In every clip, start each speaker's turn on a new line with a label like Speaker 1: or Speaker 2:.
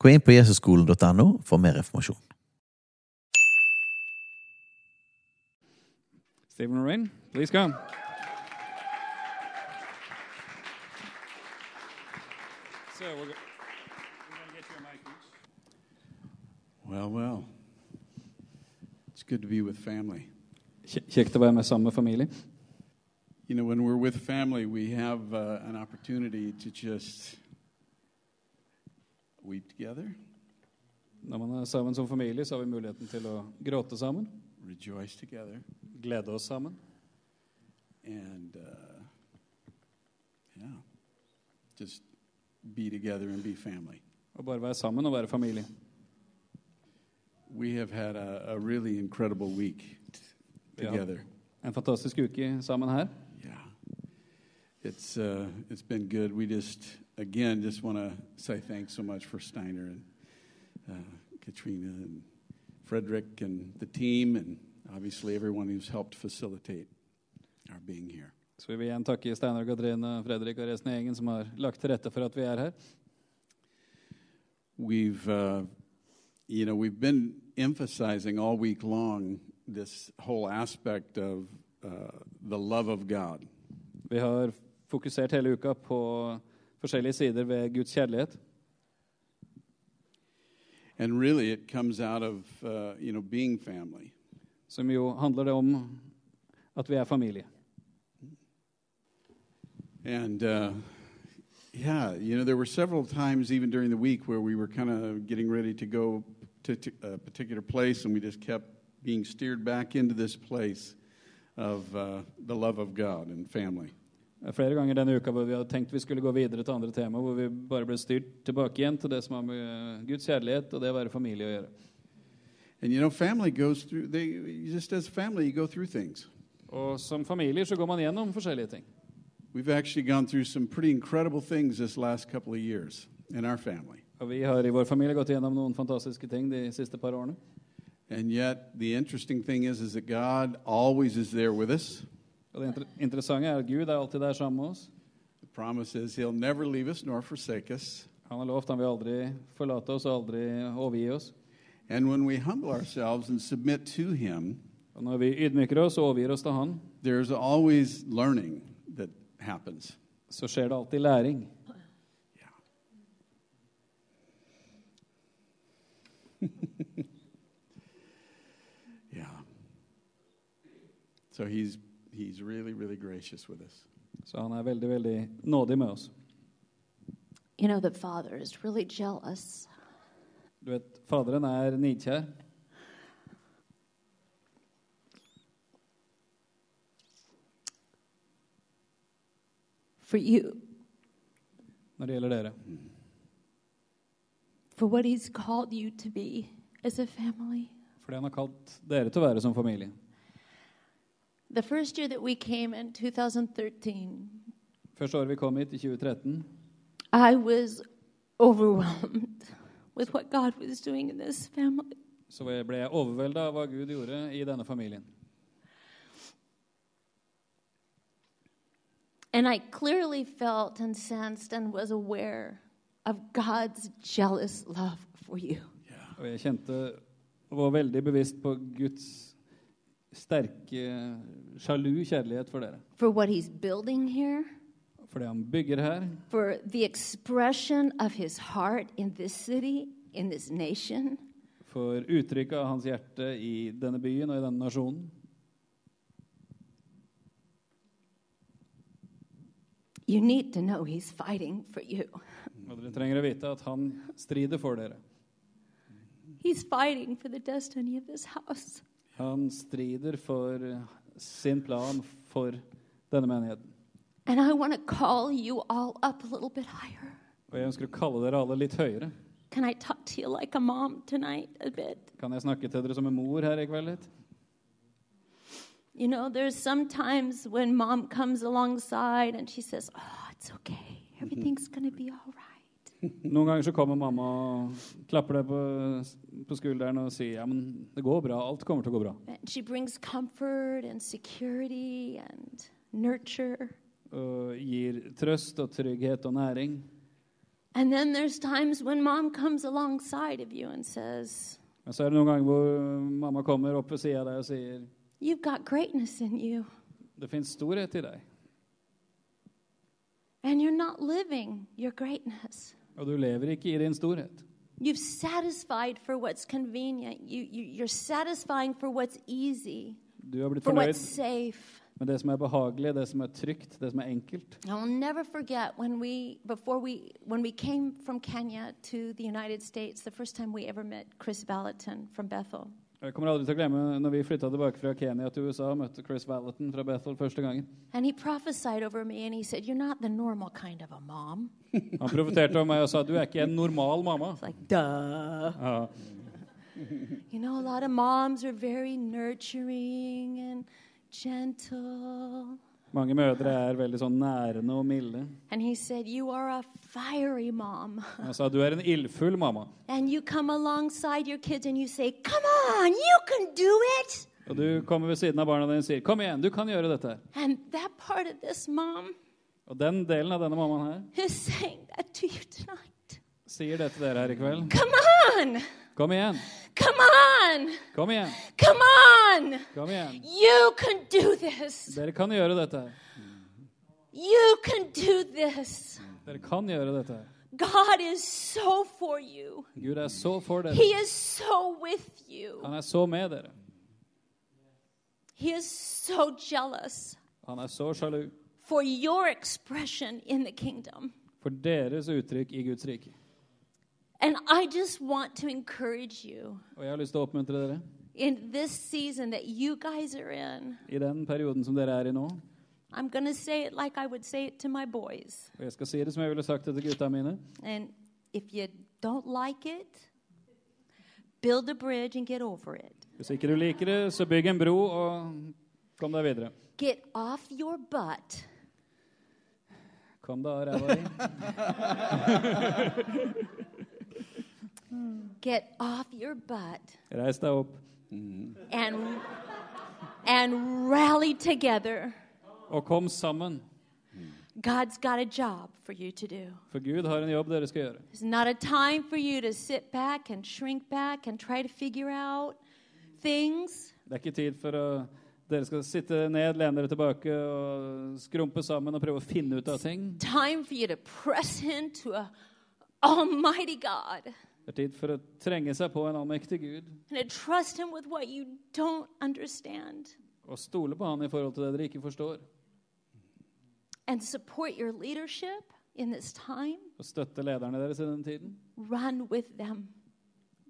Speaker 1: Gå inn på jesusskolen.no for mer informasjon.
Speaker 2: Stephen and please come. So we're, going to get you a mic.
Speaker 3: Well, well. It's good to be with family.
Speaker 2: Kjekt å være med sammen med familie.
Speaker 3: You know, when we're with family, we have uh, an opportunity to just weep together,
Speaker 2: Når man er sammen som familie, så har vi muligheten til å gråte sammen,
Speaker 3: rejoice together,
Speaker 2: glede oss sammen,
Speaker 3: and uh, yeah, just be together and be family.
Speaker 2: og bare være sammen og være familie.
Speaker 3: We have had a, a really incredible week together. Ja.
Speaker 2: En fantastisk uke sammen her.
Speaker 3: Yeah, it's uh, it's been good. We just again just want to say thanks so much for Steiner and uh, Katrina and Frederick and the team, and obviously everyone who's helped facilitate our being here.
Speaker 2: Så vi vil igjen takke Steinar, Katrine, Fredrik og resten av gjengen som har lagt til rette for at vi er her.
Speaker 3: We've uh, you know we've been emphasizing all week long this whole aspect of uh, the love of God.
Speaker 2: Vi har fokusert hele uka på forskjellige sider ved Guds kjærlighet.
Speaker 3: And really, it comes out of uh, you know being family.
Speaker 2: Som jo handler det om at vi er familie.
Speaker 3: And uh, yeah, you know, there were several times even during the week where we were kind of getting ready to go to, to a particular place, and we just kept being steered back into this place of uh, the love of God and family.
Speaker 2: Er Flere ganger denne uka hvor vi hadde tenkt vi skulle gå videre til andre tema, hvor vi bare ble styrt tilbake igjen til det som har med Guds kjærlighet og det å være familie å gjøre.
Speaker 3: And you know, family goes through. They just as family, you go through things.
Speaker 2: Og som familier så går man gjennom forskjellige ting.
Speaker 3: We've actually gone through some pretty incredible things this last couple of years in our family.
Speaker 2: Og vi har i vår familie gått gjennom noen fantastiske ting de siste par årene.
Speaker 3: And yet, the interesting thing is, is that God always is there with us.
Speaker 2: Det interessante er at Gud er alltid der sammen med oss.
Speaker 3: The promise is He'll never leave us nor forsake us.
Speaker 2: Han har lovt han vil aldri forlate oss og aldri overgi oss.
Speaker 3: And when we humble ourselves and submit to Him,
Speaker 2: Og når vi ydmyker oss og overgir oss til Han,
Speaker 3: there's always learning that happens.
Speaker 2: så skjer det alltid læring.
Speaker 3: Yeah. So He's He's really, really gracious with us.
Speaker 2: Så han er veldig, veldig nådig med oss.
Speaker 4: You know, the father is really jealous.
Speaker 2: Du vet, Faderen er nidkjær.
Speaker 4: for you,
Speaker 2: når det gjelder dere.
Speaker 4: for what he's called you to be as a family.
Speaker 2: Fordi han har kalt dere til å være som familie.
Speaker 4: The first year that we came in 2013,
Speaker 2: Første året vi kom hit, i 2013,
Speaker 4: I was overwhelmed with what God was doing in this family.
Speaker 2: så ble jeg overvelda av hva Gud gjorde i denne familien.
Speaker 4: And I clearly felt and sensed and was aware of God's jealous love for you.
Speaker 2: Og jeg kjente og var veldig bevisst på Guds sterke, sjalu kjærlighet for dere.
Speaker 4: For what he's building here,
Speaker 2: For det han bygger her,
Speaker 4: for the expression of his heart in this city, in this nation.
Speaker 2: for uttrykket av hans hjerte i denne byen og i denne nasjonen.
Speaker 4: You need to know he's fighting for you.
Speaker 2: Og dere trenger å vite at han strider for dere.
Speaker 4: He's fighting for the destiny of this house.
Speaker 2: Han strider for sin plan for denne menigheten.
Speaker 4: And I want to call you all up a little bit higher.
Speaker 2: Og jeg ønsker å kalle dere alle litt høyere.
Speaker 4: Can I talk to you like a mom tonight a bit?
Speaker 2: Kan jeg snakke til dere som en mor her i kveld litt?
Speaker 4: You know, there's sometimes when mom comes alongside and she says, Oh, it's okay. Mhm. Everything's going to be all right.
Speaker 2: Noen ganger så kommer mamma og klapper deg på, på skulderen og sier ja, men det går bra. Alt kommer til å gå bra. Og gir trøst og trygghet og næring.
Speaker 4: And then there's times when mom comes alongside of you and says,
Speaker 2: Men så er det noen ganger hvor mamma kommer opp ved sida av deg og sier
Speaker 4: You've got greatness in you,
Speaker 2: det fins storhet i deg,
Speaker 4: and you're not living your greatness.
Speaker 2: Og du lever ikke i din storhet.
Speaker 4: You've satisfied for what's convenient. You, you, you're satisfying for what's easy,
Speaker 2: Du har blitt
Speaker 4: for what's
Speaker 2: fornøyd
Speaker 4: safe.
Speaker 2: med det som er behagelig, det som er trygt, det som er enkelt.
Speaker 4: I'll never forget when we, before we, when we came from Kenya to the United States, the first time we ever met Chris Ballatin from Bethel.
Speaker 2: Jeg kommer aldri til å glemme når vi flytta tilbake fra Kenya til USA og møtte Chris Valentin fra Bethel første gangen.
Speaker 4: Over said, kind of.
Speaker 2: Han profeterte om meg og sa du er ikke en normal mamma.
Speaker 4: It's like.
Speaker 2: Ja.
Speaker 4: You know, a lot of moms are very nurturing and gentle.
Speaker 2: Mange mødre er veldig sånn nærende og milde.
Speaker 4: And he said, You are a fiery mom.
Speaker 2: Han sa du er en ildfull mamma.
Speaker 4: And you come alongside your kids and you say, Come on, you can do it.
Speaker 2: Og du kommer ved siden av barna dine og sier 'Kom igjen, du kan gjøre dette'.
Speaker 4: And that part of this mom
Speaker 2: Og den delen av denne mammaen her
Speaker 4: is saying that to you tonight.
Speaker 2: sier det til dere her i kveld.
Speaker 4: Come on,
Speaker 2: Kom igjen,
Speaker 4: come on,
Speaker 2: kom igjen,
Speaker 4: come on.
Speaker 2: kom igjen.
Speaker 4: You can do this.
Speaker 2: Dere kan gjøre dette.
Speaker 4: You can do this.
Speaker 2: Dere kan gjøre dette.
Speaker 4: God is so for you.
Speaker 2: Gud er så for dere.
Speaker 4: He is so with you.
Speaker 2: Han er så med dere.
Speaker 4: He is so jealous
Speaker 2: Han er så sjalu
Speaker 4: for your expression in the kingdom.
Speaker 2: for deres uttrykk i Guds rike.
Speaker 4: And I just want to encourage you
Speaker 2: Og jeg har lyst til å oppmuntre dere
Speaker 4: in this season that you guys are in.
Speaker 2: i den perioden som dere er i nå.
Speaker 4: I'm going to say it like I would say it to my boys.
Speaker 2: Og jeg skal si det som jeg ville sagt det til gutta mine.
Speaker 4: And if you don't like it, build a bridge and get over it.
Speaker 2: Hvis ikke du liker det, så bygg en bro og kom deg videre.
Speaker 4: Get off your butt
Speaker 2: Kom deg av ræva di.
Speaker 4: get off your butt
Speaker 2: Reis deg opp.
Speaker 4: and and rally together.
Speaker 2: Og kom sammen.
Speaker 4: God's got a job for you to do.
Speaker 2: For Gud har en jobb dere skal gjøre.
Speaker 4: It's not a time for you to sit back and shrink back and try to figure out things.
Speaker 2: Det er ikke tid for å dere skal sitte ned, lene dere tilbake og skrumpe sammen og prøve å finne ut av ting.
Speaker 4: Time for you to press into a almighty God
Speaker 2: Det er tid for å trenge seg på en allmektig Gud og stole på Han i forhold til det dere ikke forstår.
Speaker 4: and support your leadership in this time.
Speaker 2: Og støtte lederne deres i den tiden.
Speaker 4: Run with them.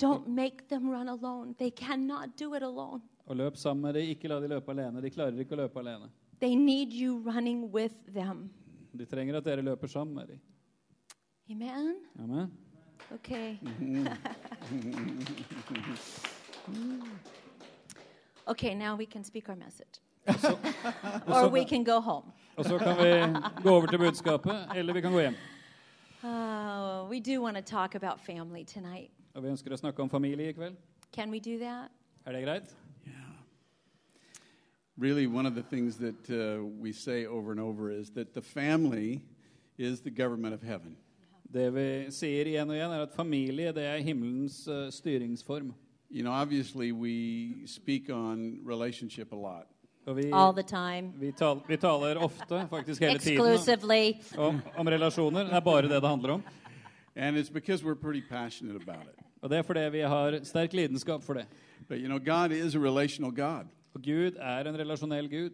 Speaker 4: Don't make them run alone. They cannot do it alone.
Speaker 2: Og løp sammen med dem. Ikke la de løpe alene. De klarer ikke å løpe alene.
Speaker 4: They need you running with them.
Speaker 2: De trenger at dere løper sammen med dem.
Speaker 4: Amen?
Speaker 2: Amen.
Speaker 4: Okay. okay, now we can speak our message. or we can go home.
Speaker 2: Og så kan vi gå over til budskapet, eller vi kan gå hjem.
Speaker 4: Oh, we do want to talk about family tonight.
Speaker 2: Og vi ønsker å snakke om familie i kveld.
Speaker 4: Can we do that?
Speaker 2: Er det greit?
Speaker 3: Really, one of the things that uh, we say over and over is that the family is the government of heaven.
Speaker 2: Det vi sier igjen og igjen, er at familie det er himmelens uh, styringsform.
Speaker 3: You know, obviously, we speak on relationship a lot.
Speaker 2: Vi,
Speaker 4: All the time.
Speaker 2: vi, tal, vi taler ofte, faktisk hele tiden,
Speaker 4: Exclusively.
Speaker 2: om, om relasjoner. Det er bare det det handler om.
Speaker 3: And it's because we're pretty passionate about it.
Speaker 2: Og det er fordi vi har sterk lidenskap for det.
Speaker 3: But you know, God is a relational God.
Speaker 2: Og Gud er en relasjonell Gud.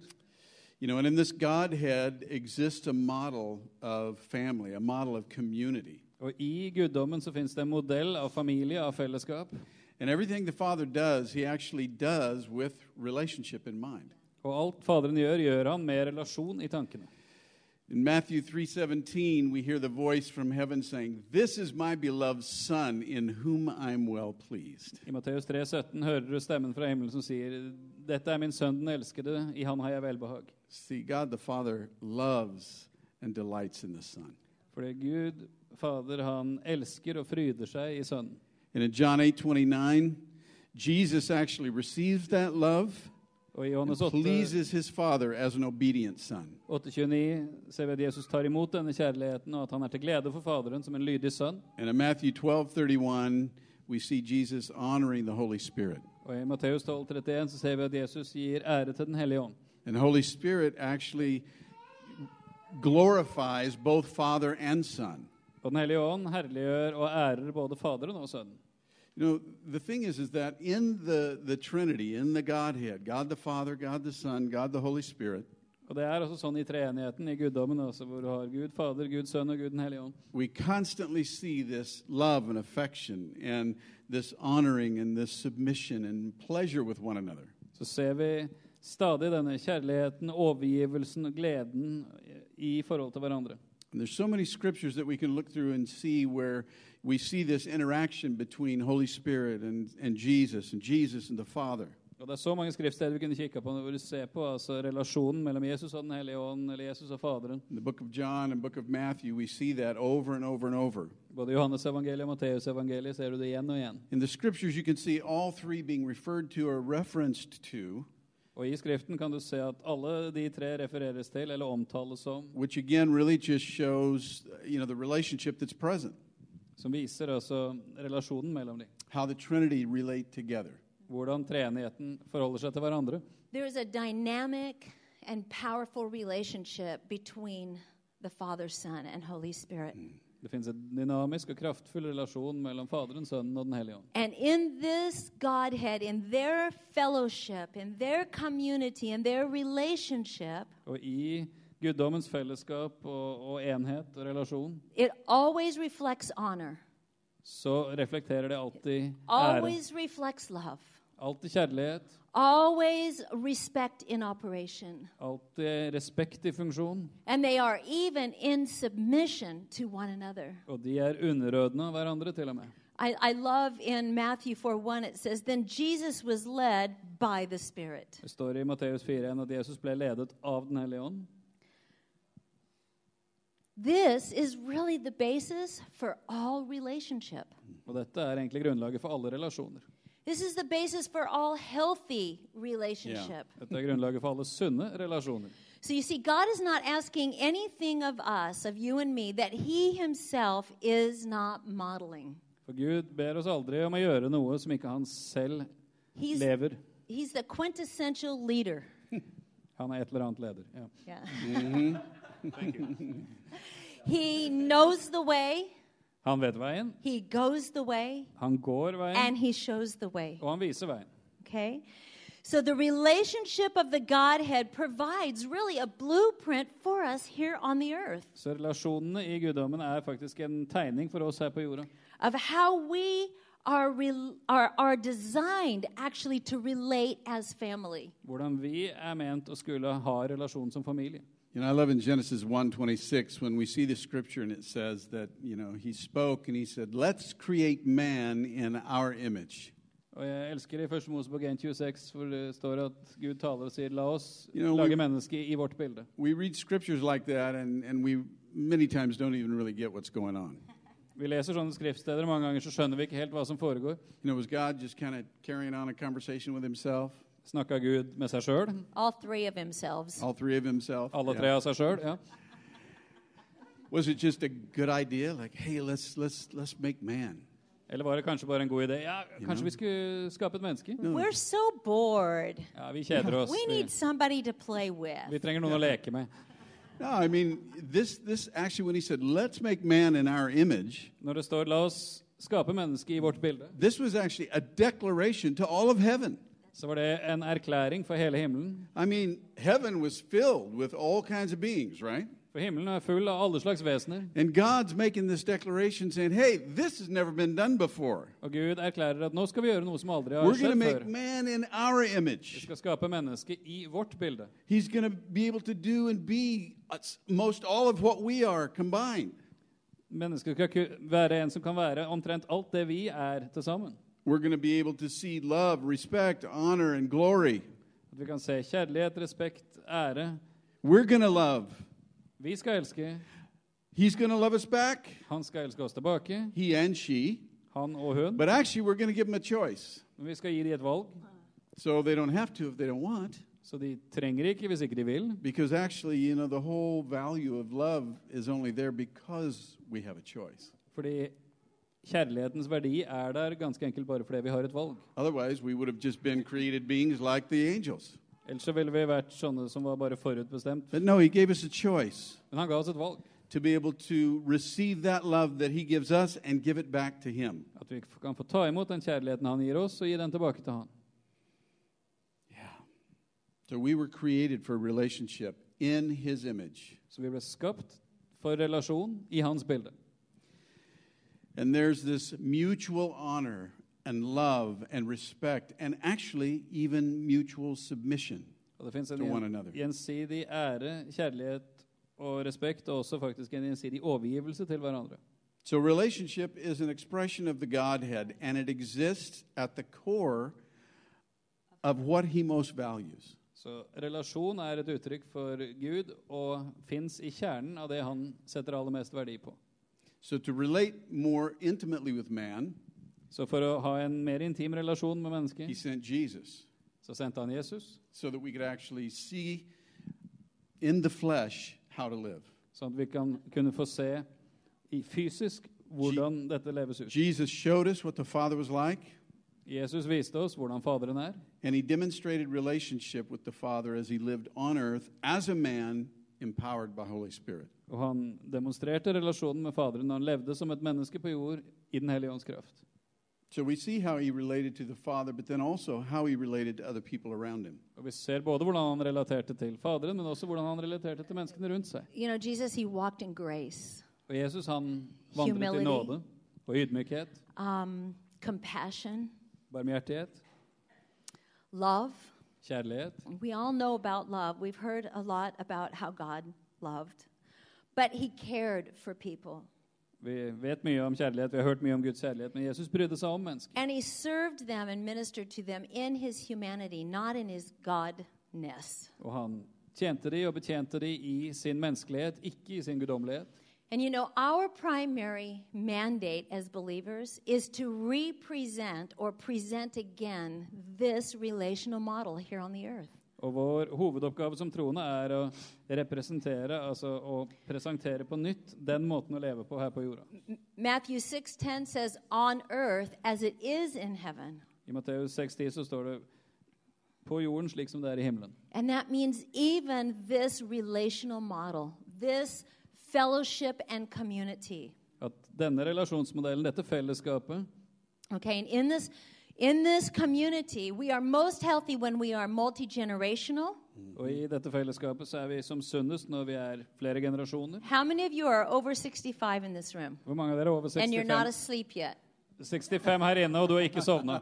Speaker 3: You know, and in this Godhead exists a model of family, a model of community.
Speaker 2: Og i guddommen så finnes det en modell av familie, av fellesskap.
Speaker 3: And everything the Father does, He actually does with relationship in mind.
Speaker 2: Og alt Faderen gjør, gjør han med relasjon i tankene.
Speaker 3: In Matthew 3:17 we hear the voice from heaven saying, "This is my beloved son in whom I'm well pleased."
Speaker 2: I Matteus 3,17 hører du stemmen fra himmelen som sier, 'Dette er min sønn den elskede, i han har jeg velbehag'.
Speaker 3: See, God the Father loves and delights in the Son.
Speaker 2: Fordi Gud, Fader, han elsker og fryder seg i Sønnen.
Speaker 3: And in John 8, 29, Jesus actually receives that love and
Speaker 2: 8,
Speaker 3: pleases his Father as an obedient son.
Speaker 2: 8,29 ser vi at Jesus tar imot denne kjærligheten, og at han er til glede for Faderen som en lydig sønn.
Speaker 3: And in Matthew 12, 31, we see Jesus honoring the Holy Spirit.
Speaker 2: Og i Matteus 12,31 så ser vi at Jesus gir ære til Den hellige ånd.
Speaker 3: And the Holy Spirit actually glorifies both Father and Son.
Speaker 2: Og Den hellige ånd herliggjør og ærer både Faderen og Sønnen.
Speaker 3: You know, the thing is, is that in the, the Trinity, in the Godhead, God the Father, God the Son, God the Holy Spirit,
Speaker 2: Og det er også sånn i treenigheten, i guddommen, også, hvor du har Gud Fader, Gud Sønn og Gud Den hellige ånd.
Speaker 3: we constantly see this love and affection and this honoring and this submission and pleasure with one another.
Speaker 2: Så ser vi stadig denne kjærligheten, overgivelsen og gleden i forhold til hverandre.
Speaker 3: And there's so many scriptures that we can look through and see where we see this interaction between Holy Spirit and, and Jesus and Jesus and the Father.
Speaker 2: Og Det er så mange skriftsteder vi kunne kikke på hvor du ser på altså relasjonen mellom Jesus og Den hellige ånd, eller Jesus og Faderen.
Speaker 3: In the book of John and book of Matthew, we see that over and over and over.
Speaker 2: Både Johannes evangeliet og Matteus evangeliet ser du det igjen og igjen.
Speaker 3: In the scriptures, you can see all three being referred to or referenced to,
Speaker 2: Og i Skriften kan du se at alle de tre refereres til eller omtales som,
Speaker 3: which again really just shows you know the relationship that's present,
Speaker 2: som viser altså relasjonen mellom dem.
Speaker 3: how the Trinity relate together.
Speaker 2: Hvordan treenigheten forholder seg til hverandre.
Speaker 4: There is a dynamic and powerful relationship between the Father, Son, and Holy Spirit.
Speaker 2: Det finnes en dynamisk og kraftfull relasjon mellom Faderen, Sønnen og Den hellige ånd.
Speaker 4: And in this Godhead, in their fellowship, in their community, in their relationship,
Speaker 2: Og i guddommens fellesskap og, og enhet og relasjon
Speaker 4: it always reflects honor,
Speaker 2: så reflekterer det alltid ære.
Speaker 4: always reflects love,
Speaker 2: Alltid kjærlighet,
Speaker 4: always respect in operation.
Speaker 2: alltid respekt i funksjon.
Speaker 4: And they are even in submission to one another.
Speaker 2: Og de er underordna hverandre, til og med.
Speaker 4: I, I love in Matthew 4 1, it says, Then Jesus was led by the Spirit.
Speaker 2: Det står i Matteus 4,1 at Jesus ble ledet av Den hellige ånd.
Speaker 4: This is really the basis for all relationship.
Speaker 2: Og dette er egentlig grunnlaget for alle relasjoner.
Speaker 4: This is the basis for all healthy relationship.
Speaker 2: Dette er grunnlaget for alle sunne relasjoner.
Speaker 4: So you see, God is not asking anything of us, of you and me, that He Himself is not modeling.
Speaker 2: For Gud ber oss aldri om å gjøre noe som ikke han selv
Speaker 4: He's,
Speaker 2: lever.
Speaker 4: he's the quintessential leader.
Speaker 2: Han er et eller annet leder. Ja.
Speaker 4: Yeah. he knows the way,
Speaker 2: Han vet veien,
Speaker 4: He goes the way,
Speaker 2: han går veien,
Speaker 4: and He shows the way.
Speaker 2: og han viser veien.
Speaker 4: Okay? So the relationship of the Godhead provides really a blueprint for us here on the earth
Speaker 2: Så relasjonene i guddommen er faktisk en tegning for oss her på jorda.
Speaker 4: of how we are, are, are designed actually to relate as family.
Speaker 2: Hvordan vi er ment å skulle ha relasjon som familie.
Speaker 3: You know, I love in Genesis 1:26 when we see the scripture and it says that, you know, he spoke and he said, "Let's create man in our image."
Speaker 2: Og jeg elsker i 1. Mosebok 1,26, hvor det står at Gud taler og sier 'la oss
Speaker 3: You know,
Speaker 2: lage
Speaker 3: we-
Speaker 2: mennesket i vårt bilde'.
Speaker 3: We read scriptures like that and, and we many times don't even really get what's going on.
Speaker 2: Vi leser sånne skriftsteder, og mange ganger så skjønner vi ikke helt hva som foregår.
Speaker 3: You know, was God just kind of carrying on a conversation with himself?
Speaker 2: Snakka Gud med seg sjøl?
Speaker 4: All three of themselves.
Speaker 3: All three of himself?
Speaker 2: Alle
Speaker 3: Yeah.
Speaker 2: tre av seg sjøl? Ja.
Speaker 3: Was it just a good idea? Like, hey, let's let's let's make man.
Speaker 2: Eller var det kanskje bare en god idé? Ja, kanskje vi skulle skape et menneske?
Speaker 4: We're so bored.
Speaker 2: Ja, vi kjeder oss.
Speaker 4: We need somebody to play with.
Speaker 2: vi trenger noen å leke med.
Speaker 3: No, I mean this this actually when he said, "Let's make man in our image,"
Speaker 2: Når det står 'la oss skape menneske i vårt bilde',
Speaker 3: this was actually a declaration to all of heaven.
Speaker 2: Så var det en erklæring for hele himmelen.
Speaker 3: I mean, heaven was filled with all kinds of beings, right?
Speaker 2: For himmelen er full av alle slags vesener.
Speaker 3: And God's making this declaration saying, hey, this has never been done before.
Speaker 2: Og Gud erklærer at nå skal vi gjøre noe som aldri har
Speaker 3: We're going to
Speaker 2: skjedd
Speaker 3: make
Speaker 2: før.
Speaker 3: man in our
Speaker 2: Vi skal skape mennesket i vårt bilde.
Speaker 3: He's going to be able to do and be most all of what we are combined.
Speaker 2: Mennesket skal være en som kan være omtrent alt det vi er til sammen.
Speaker 3: We're going to be able to see love, respect, honor, and glory.
Speaker 2: At vi kan se kjærlighet, respekt, ære.
Speaker 3: We're going to love.
Speaker 2: Vi skal elske.
Speaker 3: He's going to love us back,
Speaker 2: Han skal elske oss tilbake.
Speaker 3: he and she.
Speaker 2: Han og hun.
Speaker 3: But actually, we're going to give them a choice.
Speaker 2: Men vi skal gi dem et valg.
Speaker 3: So they don't have to if they don't want.
Speaker 2: Så de trenger ikke hvis ikke de vil.
Speaker 3: Because actually, you know, the whole value of love is only there because we have a choice.
Speaker 2: Fordi kjærlighetens verdi er der ganske enkelt bare fordi vi har et valg.
Speaker 3: Otherwise, we would have just been created beings like the angels.
Speaker 2: Ellers så ville vi vært sånne som var bare forutbestemt.
Speaker 3: But no, he gave us a choice
Speaker 2: Men han ga oss et valg.
Speaker 3: to be able to receive that love that he gives us and give it back to him.
Speaker 2: At vi kan få ta imot den kjærligheten han gir oss, og gi den tilbake til han.
Speaker 3: So we were created for a relationship in his image.
Speaker 2: Så vi ble skapt for relasjon i hans bilde.
Speaker 3: And there's this mutual honor and love and respect and actually even mutual submission.
Speaker 2: Og det finnes en
Speaker 3: To one another.
Speaker 2: gjensidig ære, kjærlighet og respekt, og også faktisk en gjensidig overgivelse til hverandre.
Speaker 3: So relationship is an expression of the Godhead and it exists at the core of what he most values.
Speaker 2: Så relasjon er et uttrykk for Gud og fins i kjernen av det han setter aller mest verdi på.
Speaker 3: So to relate more intimately with man,
Speaker 2: Så for å ha en mer intim relasjon med
Speaker 3: he sent Jesus
Speaker 2: så sendte han Jesus,
Speaker 3: so that we could actually see in the flesh how to live.
Speaker 2: sånn at vi kan kunne få se i fysisk hvordan dette leves ut.
Speaker 3: Jesus showed us what the Father was like,
Speaker 2: Jesus viste oss hvordan Faderen er,
Speaker 3: and he demonstrated relationship with the Father as he lived on earth as a man empowered by Holy Spirit.
Speaker 2: Og han demonstrerte relasjonen med Faderen når han levde som et menneske på jord i Den hellige ånds kraft.
Speaker 3: So we see how he related to the Father, but then also how he related to other people around him.
Speaker 2: Og Vi ser både hvordan han relaterte til Faderen, men også hvordan han relaterte til menneskene rundt seg.
Speaker 4: You know, Jesus, he walked in grace,
Speaker 2: Og Jesus han vandret
Speaker 4: Humility.
Speaker 2: i nåde og ydmykhet,
Speaker 4: um, compassion,
Speaker 2: barmhjertighet,
Speaker 4: love.
Speaker 2: kjærlighet.
Speaker 4: We all know about love. We've heard a lot about how God loved, but he cared for people.
Speaker 2: Vi vet mye om kjærlighet, vi har hørt mye om Guds kjærlighet, men Jesus brydde seg om mennesker.
Speaker 4: And he served them and ministered to them in his humanity, not in his godness.
Speaker 2: Og han tjente de og betjente de i sin menneskelighet, ikke i sin guddommelighet.
Speaker 4: And you know, our primary mandate as believers is to represent or present again this relational model here on the earth.
Speaker 2: Og vår hovedoppgave som troende er å representere, altså å presentere på nytt den måten å leve på her på jorda.
Speaker 4: Matthew 6:10 says on earth as it is in heaven.
Speaker 2: I Matteus 6,10 så står det på jorden slik som det er i himmelen.
Speaker 4: And that means even this relational model, this fellowship and community.
Speaker 2: At denne relasjonsmodellen, dette fellesskapet,
Speaker 4: Okay, and in this in this community, we are most healthy when we are multi-generational.
Speaker 2: og i dette fellesskapet så er vi som sunnest når vi er flere generasjoner.
Speaker 4: How many of you are over 65 in this room?
Speaker 2: Hvor mange av dere er over
Speaker 4: And you're not
Speaker 2: 65?
Speaker 4: asleep yet.
Speaker 2: 65 her inne, og du har ikke sovna.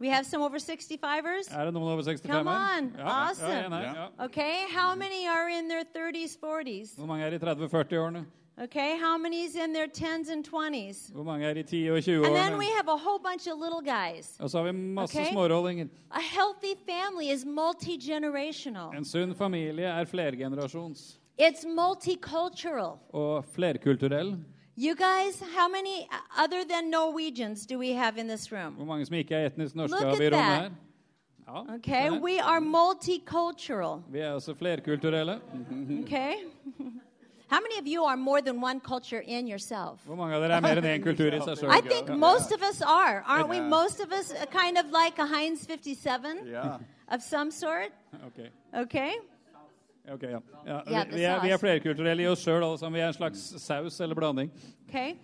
Speaker 4: We have some over 65ers?
Speaker 2: Er det noen over 65
Speaker 4: Come on,
Speaker 2: her? ja,
Speaker 4: awesome.
Speaker 2: ja, ja.
Speaker 4: Okay, how many are in their 30s, 40s?
Speaker 2: Hvor mange er i 30-40-årene?
Speaker 4: Okay, how many's in their 10s and 20s?
Speaker 2: Hvor mange er i 10- og
Speaker 4: And then we have a whole bunch of little guys.
Speaker 2: Og så har vi masse
Speaker 4: Okay.
Speaker 2: smårollinger.
Speaker 4: A healthy family is multi-generational.
Speaker 2: En sunn familie er flergenerasjons
Speaker 4: It's multicultural.
Speaker 2: og flerkulturell.
Speaker 4: You guys, how many uh, other than Norwegians do we have in this room?
Speaker 2: Hvor mange som ikke er etnisk norske
Speaker 4: Look
Speaker 2: har vi i rommet her? Ja,
Speaker 4: Okay, we are multicultural.
Speaker 2: vi er også flerkulturelle.
Speaker 4: Okay? How many of you are more than one culture in yourself?
Speaker 2: Hvor mange av dere mer enn én kultur i seg
Speaker 4: I
Speaker 2: sjøl?
Speaker 4: think most of us are. Aren't we? Most of us uh, kind of like a Heinz 57
Speaker 3: Yeah.
Speaker 4: of some sort.
Speaker 2: Okay.
Speaker 4: Okay?
Speaker 2: ok, ja. ja
Speaker 4: Ja,
Speaker 2: vi,
Speaker 4: det
Speaker 2: vi, er,
Speaker 4: sa
Speaker 2: vi er
Speaker 4: jeg.
Speaker 2: flerkulturelle i oss sjøl, alle sammen. Vi er en slags saus eller blanding.
Speaker 4: Okay?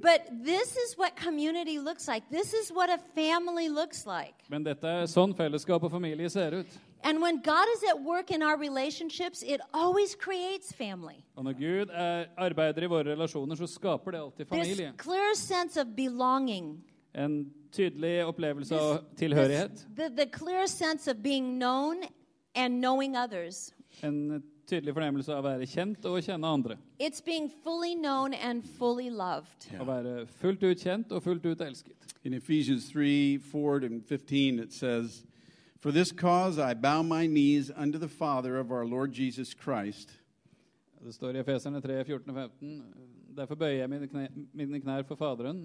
Speaker 4: But this is what community looks like. This is what a family looks like.
Speaker 2: Men dette er sånn fellesskap og familie ser ut.
Speaker 4: And when God is at work in our relationships, it always creates family.
Speaker 2: Og når Gud er, arbeider i våre relasjoner, så skaper det alltid
Speaker 4: This
Speaker 2: familie.
Speaker 4: clear sense of belonging.
Speaker 2: En tydelig opplevelse
Speaker 4: This-
Speaker 2: av tilhørighet.
Speaker 4: The, the clear sense of being known and knowing others.
Speaker 2: En tydelig fornemmelse av å være kjent og å kjenne andre.
Speaker 4: It's being fully known and fully loved.
Speaker 2: Å være fullt ut kjent og fullt ut elsket.
Speaker 3: In Ephesians 3 4 and 15, it says, For this cause I bow my knees unto the Father of our Lord Jesus Christ,
Speaker 2: Det står i Efeserne 3, 14 og 15. Derfor bøyer jeg mine, kne, mine knær for Faderen,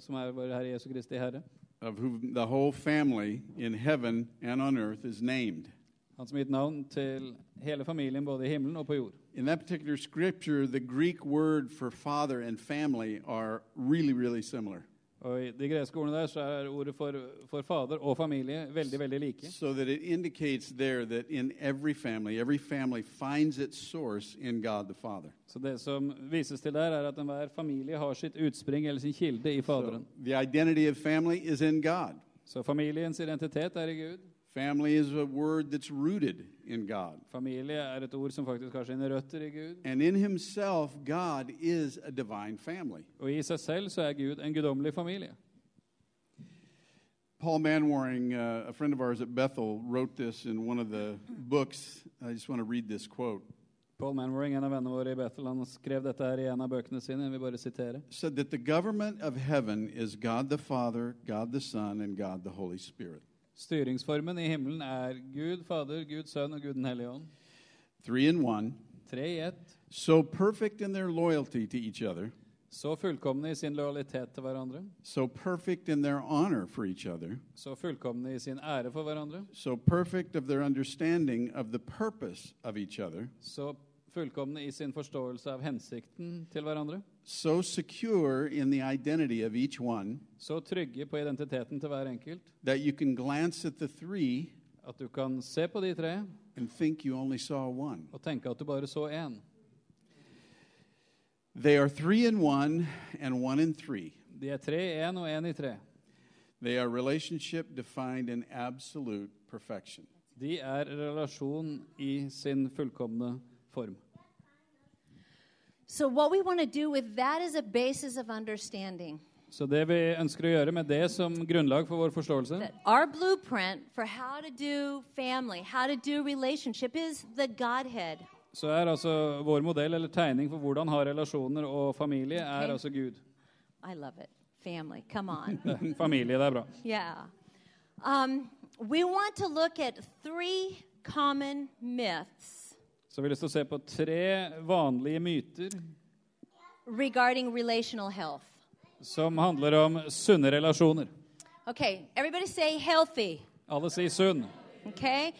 Speaker 2: som er vår Herre Jesu Kristi Herre.
Speaker 3: of whom the whole family in heaven and on earth is named.
Speaker 2: Han som gitt navn til hele familien både i himmelen og på jord.
Speaker 3: In that particular scripture, the Greek word for father and family are really, really similar.
Speaker 2: Og I de greske ordene der så er ordet for, for fader og familie veldig veldig like.
Speaker 3: So that it indicates there that in every family, every family finds its source in God the Father.
Speaker 2: Så Det som vises til der, er at enhver familie har sitt utspring eller sin kilde i
Speaker 3: So
Speaker 2: Faderen.
Speaker 3: the identity of family is in God.
Speaker 2: Så familiens identitet er i Gud.
Speaker 3: Family is a word that's rooted in God.
Speaker 2: Familie er et ord som faktisk har sine røtter i Gud.
Speaker 3: And in himself, God is a divine family.
Speaker 2: Og i seg selv så er Gud en guddommelig familie.
Speaker 3: Paul Manwaring, uh, a friend of ours at Bethel, wrote this in one of the books. I just want to read this quote.
Speaker 2: Paul Manwaring, en av vennene våre i Bethel, han skrev dette her i en av. Jeg vil bare sitere.
Speaker 3: Said that the government of heaven is God the Father, God the Son, and God the Holy Spirit.
Speaker 2: Styringsformen i himmelen er Gud Fader, Gud Sønn og Gud Den hellige ånd.
Speaker 3: Three in one.
Speaker 2: Tre i ett.
Speaker 3: So perfect in their loyalty to each other,
Speaker 2: Så fullkomne i sin lojalitet til hverandre.
Speaker 3: so perfect in their honor for each other,
Speaker 2: Så fullkomne i sin ære for hverandre.
Speaker 3: so perfect of their understanding of the purpose of each other,
Speaker 2: Så fullkomne i sin forståelse av hensikten til hverandre.
Speaker 3: So secure in the identity of each one
Speaker 2: Så trygge på identiteten til hver enkelt
Speaker 3: that you can glance at the three
Speaker 2: at du kan se på de tre
Speaker 3: and think you only saw one.
Speaker 2: og tenke at du bare så én.
Speaker 3: They are three in one and one in three.
Speaker 2: De er tre én og én i tre.
Speaker 3: They are relationship defined in absolute perfection.
Speaker 2: De er relasjon i sin fullkomne form.
Speaker 4: So, what we want to do with that as a basis of understanding
Speaker 2: Så det vi ønsker å gjøre med det som grunnlag for vår forståelse,
Speaker 4: that our blueprint for how to do family, how to do relationship is the Godhead.
Speaker 2: så er altså vår modell eller tegning for hvordan ha relasjoner og familie, er
Speaker 4: Ok.
Speaker 2: altså Gud.
Speaker 4: I love it. Family, come on.
Speaker 2: Familie, det er bra.
Speaker 4: yeah. Um, we want to look at three common myths
Speaker 2: Så vi har lyst til å se på tre vanlige myter
Speaker 4: regarding relational health.
Speaker 2: som handler om sunne relasjoner.
Speaker 4: Okay, everybody say healthy.
Speaker 2: Alle sier sunn.
Speaker 4: Okay?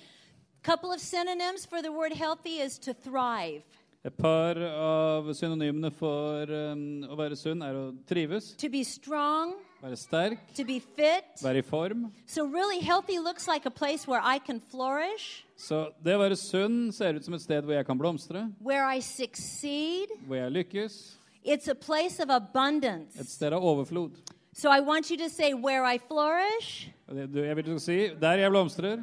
Speaker 4: Couple of synonyms for the word healthy is to thrive,
Speaker 2: Et par av synonymene for um, å være sunn er å trives,
Speaker 4: to be strong,
Speaker 2: være sterk,
Speaker 4: to be fit.
Speaker 2: være i form.
Speaker 4: So, really, healthy looks like a place where I can flourish,
Speaker 2: Så det å være sunn ser ut som et sted hvor jeg kan blomstre,
Speaker 4: where I succeed.
Speaker 2: hvor jeg lykkes,
Speaker 4: It's a place of
Speaker 2: et
Speaker 4: abundance.
Speaker 2: sted av overflod.
Speaker 4: So, I want you to say, where I flourish,
Speaker 2: Og det, du- jeg vil si der jeg blomstrer,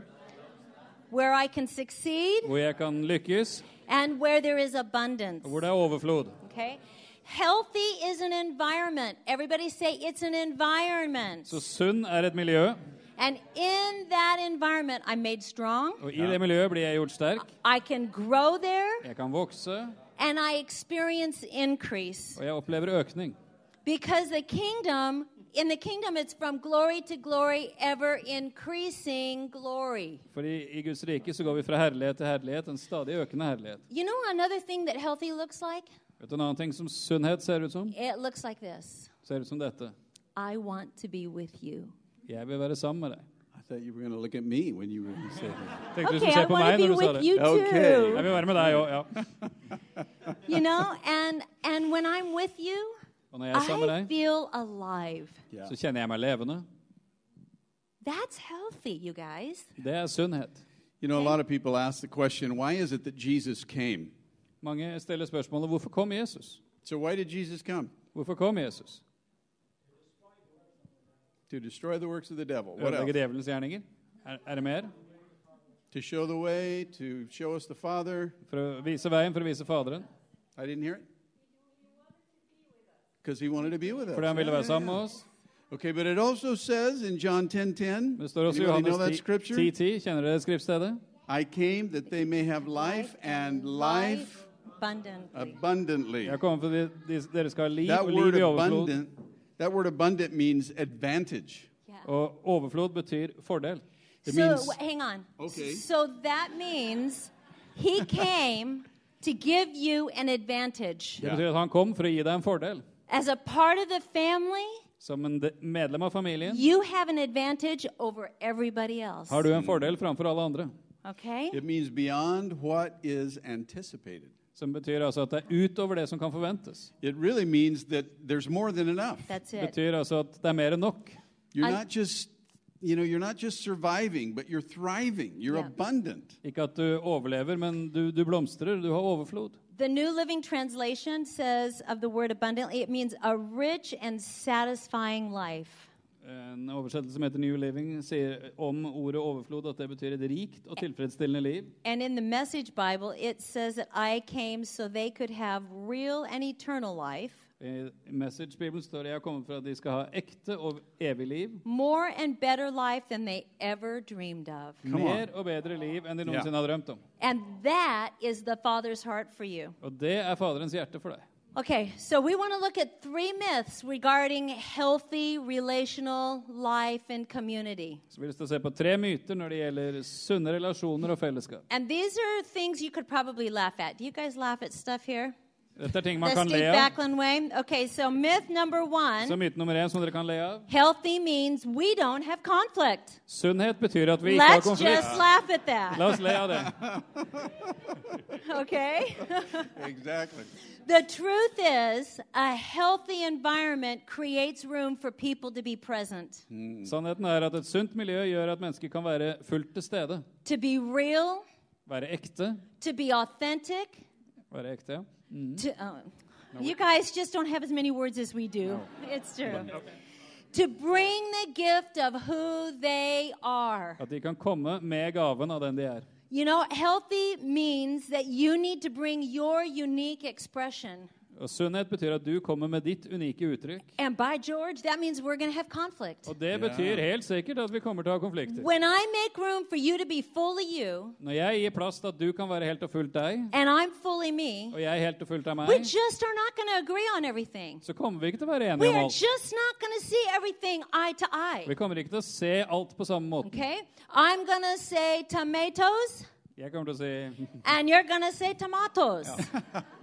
Speaker 4: where I can succeed,
Speaker 2: hvor jeg kan lykkes,
Speaker 4: and where there is abundance.
Speaker 2: hvor det er overflod.
Speaker 4: Okay? Healthy is an environment. Everybody say it's an environment.
Speaker 2: Så sunn er et miljø,
Speaker 4: And in that environment, I'm made strong.
Speaker 2: og i det miljøet blir jeg gjort sterk.
Speaker 4: I can grow there,
Speaker 2: Jeg kan vokse,
Speaker 4: and I experience increase.
Speaker 2: og jeg opplever økning.
Speaker 4: Because the kingdom, in the kingdom, it's from glory to glory, ever increasing glory.
Speaker 2: Fordi i, i Guds rike så går vi fra herlighet til herlighet, en stadig økende herlighet.
Speaker 4: You know another thing that healthy looks like?
Speaker 2: Vet du en annen ting som sunnhet ser ut som?
Speaker 4: It looks like this
Speaker 2: Ser ut som dette.
Speaker 4: I want to be with you.
Speaker 2: Jeg vil være sammen med deg.
Speaker 3: I thought you were going to look at me when you were saying that.
Speaker 2: Tenkte du
Speaker 4: Okay,
Speaker 2: skulle
Speaker 4: I
Speaker 2: på
Speaker 4: want
Speaker 2: meg
Speaker 4: to be
Speaker 2: når du sa
Speaker 4: with
Speaker 2: det.
Speaker 4: you
Speaker 3: Okay.
Speaker 4: too.
Speaker 2: Jeg vil være med deg òg, ja.
Speaker 4: You know, and and when I'm with you,
Speaker 2: Og når jeg er sammen med
Speaker 4: I
Speaker 2: deg,
Speaker 4: feel alive.
Speaker 3: Yeah.
Speaker 2: så kjenner jeg meg levende.
Speaker 4: That's healthy, you guys.
Speaker 2: Det er sunnhet.
Speaker 3: You know, a lot of people ask the question, why is it that Jesus came?
Speaker 2: Mange stiller spørsmålet hvorfor kom Jesus?
Speaker 3: So, why did Jesus come?
Speaker 2: Hvorfor kom Jesus?
Speaker 3: To destroy the works of the devil. What
Speaker 2: Ødelegge
Speaker 3: else?
Speaker 2: djevelens gjerninger? Er, er det mer?
Speaker 3: To show the way, to show us the Father.
Speaker 2: For å vise veien, for å vise Faderen.
Speaker 3: I didn't hear it. Because he wanted to be with us.
Speaker 2: Fordi han ville være sammen med oss.
Speaker 3: Okay, but it also says in John 10:10.
Speaker 2: Det står også i
Speaker 3: Anybody know that
Speaker 2: Johannes
Speaker 3: scripture?
Speaker 2: 10 10. Kjenner dere skriftstedet?
Speaker 3: I came that they may have life and life
Speaker 4: abundantly.
Speaker 3: abundantly.
Speaker 2: Jeg kommer for at de, dere skal liv
Speaker 3: That
Speaker 2: og liv
Speaker 3: word
Speaker 2: i overflod.
Speaker 3: abundant, that word abundant means advantage.
Speaker 4: Yeah.
Speaker 2: Og overflod betyr fordel.
Speaker 3: It
Speaker 4: so
Speaker 3: means-
Speaker 4: hang on.
Speaker 3: Okay.
Speaker 4: So that means he came to give you an advantage.
Speaker 2: Det betyr at han kom for å gi deg en fordel.
Speaker 4: As a part of the family,
Speaker 2: Som en medlem av familien
Speaker 4: you have an advantage over everybody else.
Speaker 2: har du en fordel framfor alle andre.
Speaker 4: Okay?
Speaker 3: It means beyond what is anticipated.
Speaker 2: Som betyr altså at det er utover det som kan forventes.
Speaker 3: It really means that there's more than enough.
Speaker 4: That's
Speaker 2: Det
Speaker 4: it.
Speaker 2: betyr altså at det er mer enn nok.
Speaker 3: You're
Speaker 4: I-
Speaker 3: not just, you know, you're not just surviving, but you're thriving. You're
Speaker 4: Yeah.
Speaker 3: abundant.
Speaker 2: Ikke at du overlever, men du, du blomstrer. Du har overflod.
Speaker 4: The New Living Translation says of the word abundantly, it means a rich and satisfying life.
Speaker 2: En oversettelse som heter New Living, sier om ordet overflod at det betyr et rikt og tilfredsstillende liv.
Speaker 4: And in the Message Bible, it says that I came so they could have real and eternal life,
Speaker 2: I Message-bibelen står det jeg har kommet for at de skal ha ekte og evig liv.
Speaker 4: more and better life than they ever dreamed of.
Speaker 2: Mer og bedre liv enn de noensinne har drømt om.
Speaker 4: And that is the Father's heart for you.
Speaker 2: Og det er Faderens hjerte for deg.
Speaker 4: Okay, so we want to look at three myths regarding healthy relational life and community.
Speaker 2: Så vi har lyst til se på tre myter når det relasjoner og fellesskap.
Speaker 4: And these are things you could probably laugh at. Do you guys laugh at stuff here?
Speaker 2: Dette er ting man
Speaker 4: the
Speaker 2: kan
Speaker 4: Steve
Speaker 2: le av.
Speaker 4: Backlund way? Okay, so myth number one
Speaker 2: Så myte nummer én som dere kan le av.
Speaker 4: healthy means we don't have conflict.
Speaker 2: Sunnhet betyr at vi ikke har
Speaker 4: Let's
Speaker 2: konflikt.
Speaker 4: just laugh at that.
Speaker 2: La oss le av det.
Speaker 4: Okay?
Speaker 3: Exactly.
Speaker 4: the truth is, a healthy environment creates room for people to be present,
Speaker 2: Sannheten er at et sunt miljø gjør at mennesker kan være fullt til stede.
Speaker 4: to be real,
Speaker 2: Være ekte.
Speaker 4: to be authentic.
Speaker 2: Være ekte, ja.
Speaker 4: To, uh, you guys just don't have as many words as we do. It's true. To bring the gift of who they are.
Speaker 2: At de kan komme med gaven av den de er.
Speaker 4: You know, healthy means that you need to bring your unique expression.
Speaker 2: Og Sunnhet betyr at du kommer med ditt unike uttrykk.
Speaker 4: And by George, that means we're going to have conflict.
Speaker 2: Og det betyr helt sikkert at vi kommer til å ha konflikter.
Speaker 4: When I make room for you to be fully you,
Speaker 2: Når jeg gir plass til at du kan være helt og fullt deg,
Speaker 4: and I'm fully me,
Speaker 2: og jeg er helt og fullt av
Speaker 4: we
Speaker 2: meg,
Speaker 4: just are not going to agree on everything.
Speaker 2: så kommer vi ikke til å være
Speaker 4: We
Speaker 2: enige om
Speaker 4: are
Speaker 2: alt.
Speaker 4: just not going to see everything eye to eye.
Speaker 2: Vi kommer ikke til å se alt på samme måte.
Speaker 4: Okay? I'm going to say tomatoes,
Speaker 2: Jeg kommer til å si,
Speaker 4: and you're going to say tomatoes.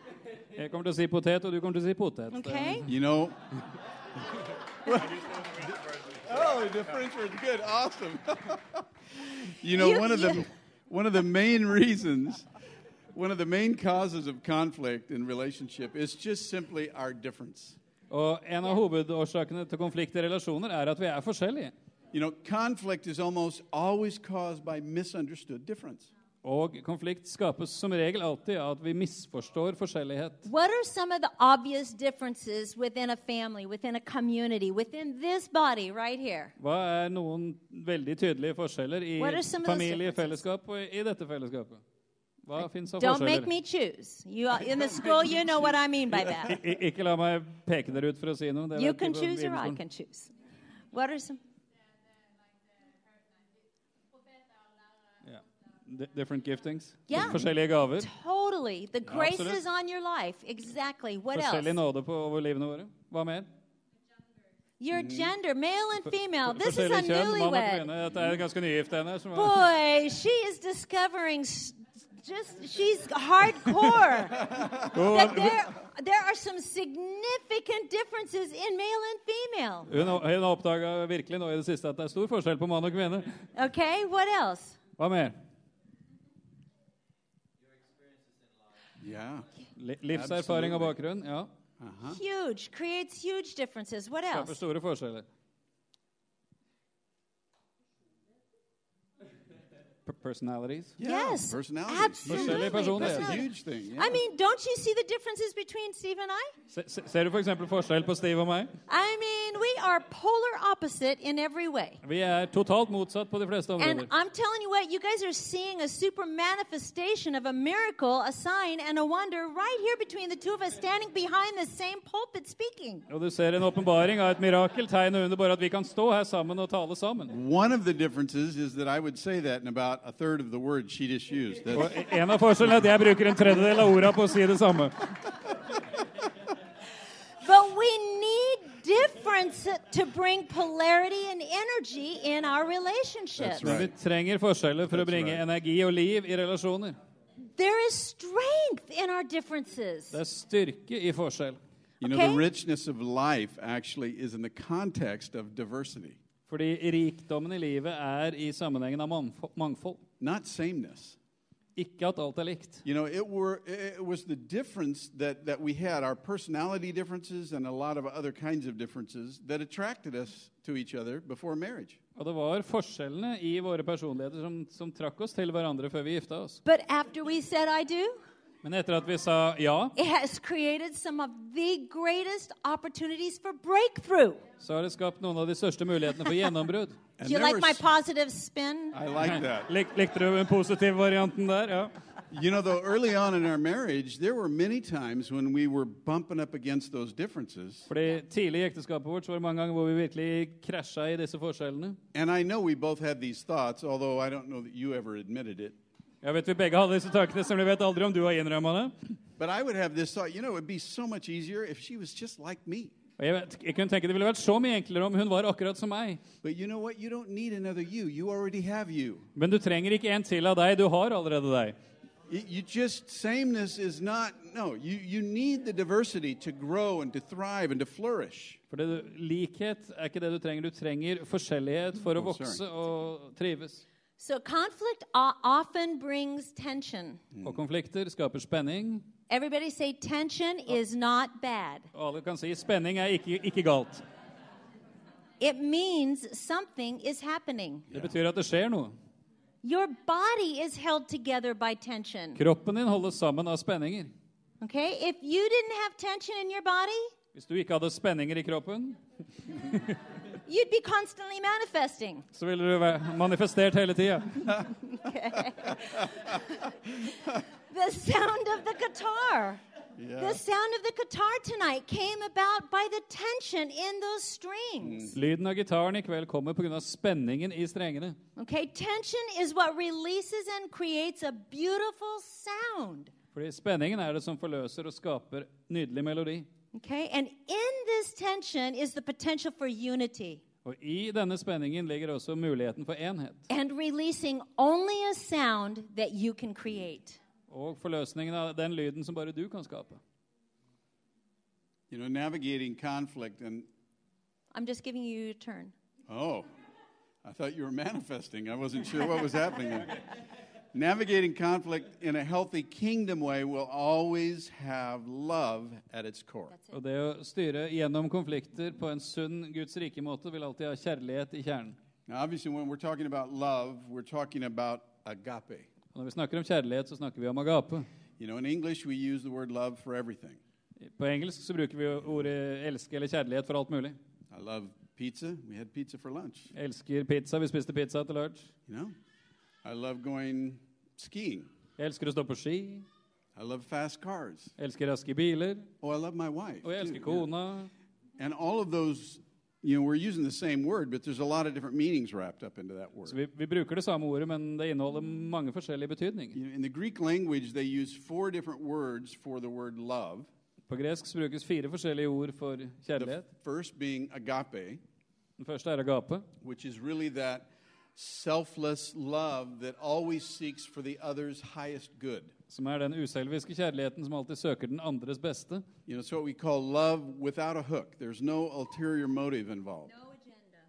Speaker 2: jeg kommer til å si potet, og du kommer til å si potet.
Speaker 4: Okay?
Speaker 3: You know. oh, the French were good. Awesome. you know,
Speaker 4: You-
Speaker 3: one of
Speaker 4: you-
Speaker 3: the one of the main reasons, one of the main causes of conflict in relationship is just simply our difference.
Speaker 2: Og en av hovedårsakene til konflikt i relasjoner er at vi er forskjellige.
Speaker 3: You know, conflict is almost always caused by misunderstood difference.
Speaker 2: Og konflikt skapes som regel alltid av at vi misforstår forskjellighet.
Speaker 4: What are some of the obvious differences within a family, within a community, within this body right here?
Speaker 2: Hva er noen veldig tydelige forskjeller i
Speaker 4: are
Speaker 2: familie, fellesskap og i dette fellesskapet? Hva fins av
Speaker 4: Don't make me choose. You in the school, you know what I mean by that.
Speaker 2: I, ikke la meg peke dere ut for å si noe.
Speaker 4: You can choose or I can choose. What are some?
Speaker 2: Ja. Di- Different giftings.
Speaker 4: Yeah.
Speaker 2: Forskjellige gaver.
Speaker 4: Totally. The graces
Speaker 2: is
Speaker 4: on your life. Exactly. What
Speaker 2: Forskjellig
Speaker 4: else?
Speaker 2: nåde på over livene våre. Hva mer?
Speaker 4: Your gender, male and female. This is a newlywed. Boy, she is discovering just she's hardcore. that there there are some significant differences in male and female.
Speaker 2: hun, hun oppdaga virkelig nå i det siste at det er stor forskjell på mann og kvinne.
Speaker 4: Okay, what else?
Speaker 2: Hva mer?
Speaker 3: Yeah.
Speaker 2: Li- Livserfaring og bakgrunn. Ja.
Speaker 4: Huge creates huge differences. What
Speaker 2: Skaper store forskjeller. P personalities.
Speaker 3: Yeah,
Speaker 4: yes,
Speaker 3: personalities.
Speaker 4: absolutely.
Speaker 2: Forskjellige.
Speaker 3: That's a huge thing. Yeah.
Speaker 4: I mean, don't you see the differences between Steve and I?
Speaker 2: Se, se, ser du f.eks. forskjell på Steve og meg?
Speaker 4: I mean, we are polar opposite in every way.
Speaker 2: Vi er totalt motsatt på de fleste
Speaker 4: And. I'm telling you what, you guys are seeing a super manifestation of a miracle, a sign, and a wonder right here between the two of us standing behind the same pulpit speaking.
Speaker 2: Og du ser en åpenbaring av et mirakel, tegnet under bare at vi kan stå her sammen og tale sammen.
Speaker 3: One of the differences is that I would say that in about a third of the words she just used.
Speaker 2: En av forskjellene er at jeg bruker en tredjedel av orda på å si det samme.
Speaker 4: But we need difference to bring polarity and energy in our relationships.
Speaker 2: Men vi trenger forskjeller for å bringe
Speaker 3: right.
Speaker 2: energi og liv i relasjoner.
Speaker 4: There is strength in our differences.
Speaker 2: Det er styrke i forskjell.
Speaker 3: You know,
Speaker 4: Okay.
Speaker 3: the richness of life actually is in the context of diversity,
Speaker 2: Fordi rikdommen i livet er i sammenhengen av mangfold.
Speaker 3: not sameness.
Speaker 2: Ikke at alt er likt.
Speaker 3: You know, it, were, it was the difference that, that we had, our personality differences and a lot of other kinds of differences, that attracted us to each other before marriage.
Speaker 2: Og det var forskjellene i våre personligheter som, som trakk oss til hverandre før vi gifta oss.
Speaker 4: But after we said I do,
Speaker 2: Men etter at vi sa ja,
Speaker 4: it has created some of the greatest opportunities for breakthrough.
Speaker 2: så har det skapt noen av de største mulighetene for gjennombrudd.
Speaker 4: Do you
Speaker 3: there
Speaker 4: like my positive spin?
Speaker 3: I like that.
Speaker 2: Lik, likte du den positive varianten der? Ja.
Speaker 3: You know, though, early on in our marriage, there were many times when we were bumping up against those differences.
Speaker 2: Fordi Tidlig i ekteskapet vårt så var det mange ganger hvor vi virkelig krasja i disse forskjellene.
Speaker 3: And I know we both had these thoughts, although I don't know that you ever admitted it.
Speaker 2: Jeg vet Vi begge hadde disse tankene, som vi vet aldri om du har innrømma det.
Speaker 3: But I would have this thought, you know, it would be so much easier if she was just like me.
Speaker 2: Og jeg, vet, jeg kunne tenke Det ville vært så mye enklere om hun var akkurat som meg.
Speaker 3: But you know what? You don't need another you. You already have you.
Speaker 2: Men du trenger ikke en til av deg. Du har allerede deg.
Speaker 3: You, you just, sameness is not, no, you, you need the diversity to grow and to thrive and to flourish.
Speaker 2: For det, likhet er ikke det du trenger. Du trenger forskjellighet for å
Speaker 3: Oh,
Speaker 2: vokse og trives.
Speaker 4: So conflict often brings tension.
Speaker 2: Og konflikter skaper spenning.
Speaker 4: Everybody say tension is not bad.
Speaker 2: Og alle kan si spenning er ikke, ikke galt.
Speaker 4: It means something is happening.
Speaker 2: Det betyr at det skjer noe.
Speaker 4: Your body is held together by tension.
Speaker 2: Kroppen din holdes sammen av spenninger.
Speaker 4: Okay? If you didn't have tension in your body,
Speaker 2: Hvis du ikke hadde spenninger i kroppen,
Speaker 4: you'd be constantly manifesting.
Speaker 2: så ville du være manifestert hele tida.
Speaker 4: The sound of the guitar. The sound of the guitar tonight came about by the tension in those strings.
Speaker 2: Lyden av gitaren i kveld kommer pga. spenningen i strengene.
Speaker 4: Okay, tension is what releases and creates a beautiful sound.
Speaker 2: Fordi spenningen er det som forløser og skaper nydelig melodi.
Speaker 4: Okay, and in this tension is the potential for unity
Speaker 2: Og i denne spenningen ligger også muligheten for enhet.
Speaker 4: and releasing only a sound that you can create.
Speaker 2: Og forløsningen av den lyden som bare du kan skape.
Speaker 3: You know, navigating conflict and,
Speaker 4: I'm just giving you your turn.
Speaker 3: oh, I thought you were manifesting. I wasn't sure what was happening there. Navigating conflict in a healthy kingdom way will always have love at its core.
Speaker 2: Og det å styre gjennom konflikter på en sunn Guds rike måte vil alltid ha kjærlighet i kjernen.
Speaker 3: Now, obviously, when we're talking about love, we're talking about agape.
Speaker 2: Og når vi snakker om kjærlighet, så snakker vi om agape.
Speaker 3: You know, in English, we use the word love for everything.
Speaker 2: På engelsk så bruker vi ordet elske eller kjærlighet for alt mulig.
Speaker 3: I love pizza. We had pizza for lunch.
Speaker 2: Jeg elsker pizza. Vi spiste pizza til lunsj.
Speaker 3: You know, I love going skiing.
Speaker 2: Jeg elsker å stå på ski.
Speaker 3: I love fast cars.
Speaker 2: Jeg elsker raske biler.
Speaker 3: Oh, I love my wife.
Speaker 2: Og jeg
Speaker 3: too,
Speaker 2: elsker
Speaker 3: yeah.
Speaker 2: kona.
Speaker 3: And all of those, you know, we're using the same word, but there's a lot of different meanings wrapped up into that word.
Speaker 2: Så vi, vi bruker det samme ordet, men det inneholder mange forskjellige betydninger.
Speaker 3: You know, in the Greek language, they use four different words for the word love.
Speaker 2: På gresk brukes fire forskjellige ord for
Speaker 3: The first being agape,
Speaker 2: Den første er agape,
Speaker 3: which is really that selfless love that always seeks for the other's highest good.
Speaker 2: som er den uselviske kjærligheten som alltid søker den andres beste.
Speaker 3: You know, it's what we call love without a hook. There's no ulterior motive involved.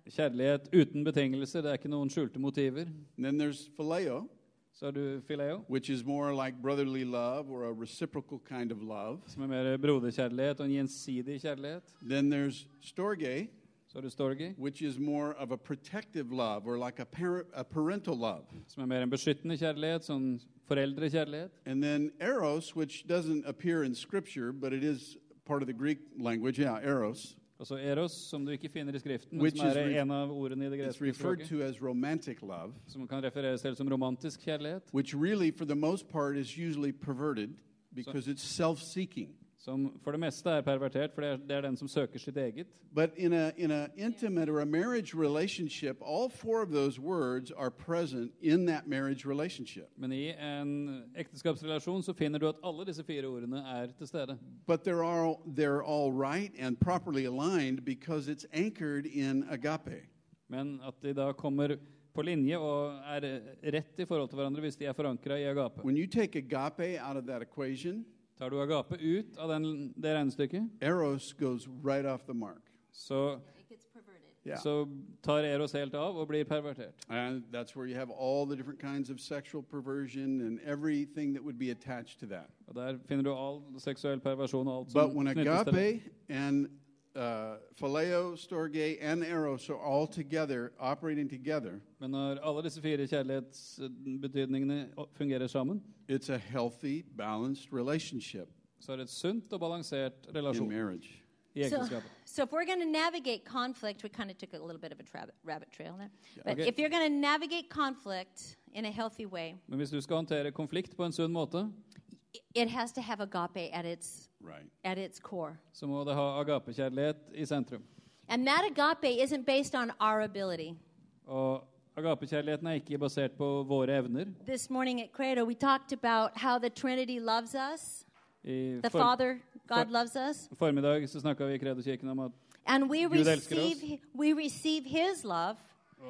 Speaker 2: Kjærlighet uten betingelser, det er ikke noen skjulte motiver.
Speaker 3: And then there's phileo,
Speaker 2: Så er du phileo.
Speaker 3: which is more like brotherly love or a reciprocal kind of love.
Speaker 2: som er mer broderkjærlighet og en gjensidig kjærlighet.
Speaker 3: Then there's storge,
Speaker 2: Så har du storge,
Speaker 3: which is more of a protective love or like a, parent, a parental love.
Speaker 2: som er mer en beskyttende kjærlighet, sånn foreldrekjærlighet.
Speaker 3: And then eros, which doesn't appear in Scripture, but it is part of the Greek language. Yeah, eros.
Speaker 2: Og så eros, som du ikke finner i Skriften, men
Speaker 3: Which
Speaker 2: som
Speaker 3: is
Speaker 2: er en av ordene i det
Speaker 3: It's
Speaker 2: greske
Speaker 3: referred
Speaker 2: språket.
Speaker 3: to as romantic love,
Speaker 2: Som kan refereres til som romantisk kjærlighet.
Speaker 3: which really, for the most part, is usually perverted because it's self seeking.
Speaker 2: Som for det meste er pervertert, for det er, det er den som søker sitt eget.
Speaker 3: But in a in a intimate or a marriage relationship, all four of those words are present in that marriage relationship.
Speaker 2: Men i en ekteskapsrelasjon så finner du at alle disse fire ordene er til stede.
Speaker 3: But they're all they're all right and properly aligned because it's anchored in agape.
Speaker 2: Men at de da kommer på linje og er rett i forhold til hverandre hvis de er forankra i agape.
Speaker 3: When you take agape out of that equation,
Speaker 2: Tar du agape ut av den, det regnestykket,
Speaker 3: eros goes right off the mark.
Speaker 2: så,
Speaker 4: It gets perverted.
Speaker 3: Yeah.
Speaker 2: så tar eros helt av og blir pervertert.
Speaker 3: and that's where you have all the different kinds of sexual perversion and everything that would be attached to that.
Speaker 2: Og Der finner du all seksuell perversjon og alt
Speaker 3: But
Speaker 2: som
Speaker 3: when
Speaker 2: knyttes til det.
Speaker 3: agape and uh, phileo, storge, and eros are all together, operating together,
Speaker 2: Men når alle disse fire kjærlighetsbetydningene fungerer sammen,
Speaker 3: it's a healthy, balanced relationship
Speaker 2: så er det et sunt og balansert
Speaker 3: in marriage.
Speaker 2: i
Speaker 4: So, so if we're going to navigate conflict, we kind of took a little bit of a rabbit, rabbit trail there. But
Speaker 2: Okay.
Speaker 4: if you're going to navigate conflict in a healthy way,
Speaker 2: Men hvis du skal håndtere konflikt på en sunn måte,
Speaker 4: it has to have agape at its
Speaker 3: Right.
Speaker 4: at its core.
Speaker 2: så må det ha agapekjærlighet i sentrum.
Speaker 4: And that agape isn't based on our ability.
Speaker 2: Og agapekjærligheten er ikke basert på våre evner.
Speaker 4: This morning at Credo, we talked about how the Trinity loves us.
Speaker 2: I
Speaker 4: The
Speaker 2: for,
Speaker 4: Father, God
Speaker 2: for-
Speaker 4: loves us.
Speaker 2: formiddag så snakka vi i Kredokirken om at,
Speaker 4: And we
Speaker 2: Gud elsker oss.
Speaker 4: receive we receive his love.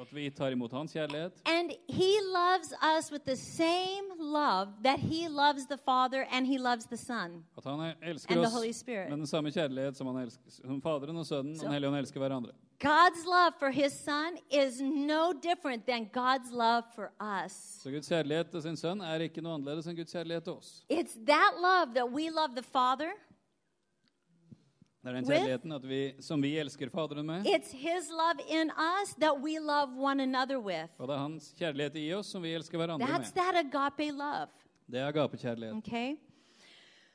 Speaker 2: at vi tar imot hans kjærlighet.
Speaker 4: And he loves us with the same love that he loves the Father and he loves the Son.
Speaker 2: At han elsker
Speaker 4: And the
Speaker 2: oss
Speaker 4: Holy Spirit.
Speaker 2: med den samme kjærlighet som, han elsker, som Faderen og Sønnen og Den hellige ånd elsker hverandre.
Speaker 4: God's love for his Son is no different than God's love for us.
Speaker 2: Så Guds kjærlighet til sin sønn er ikke noe annerledes enn Guds kjærlighet til oss.
Speaker 4: It's that love that we love the Father,
Speaker 2: Det er den kjærligheten vi, som vi elsker Faderen med,
Speaker 4: it's his love in us that we love one another with.
Speaker 2: og det er hans kjærlighet i oss som vi elsker hverandre
Speaker 4: That's
Speaker 2: med.
Speaker 4: that agape love.
Speaker 2: Det er agapekjærlighet.
Speaker 4: Okay?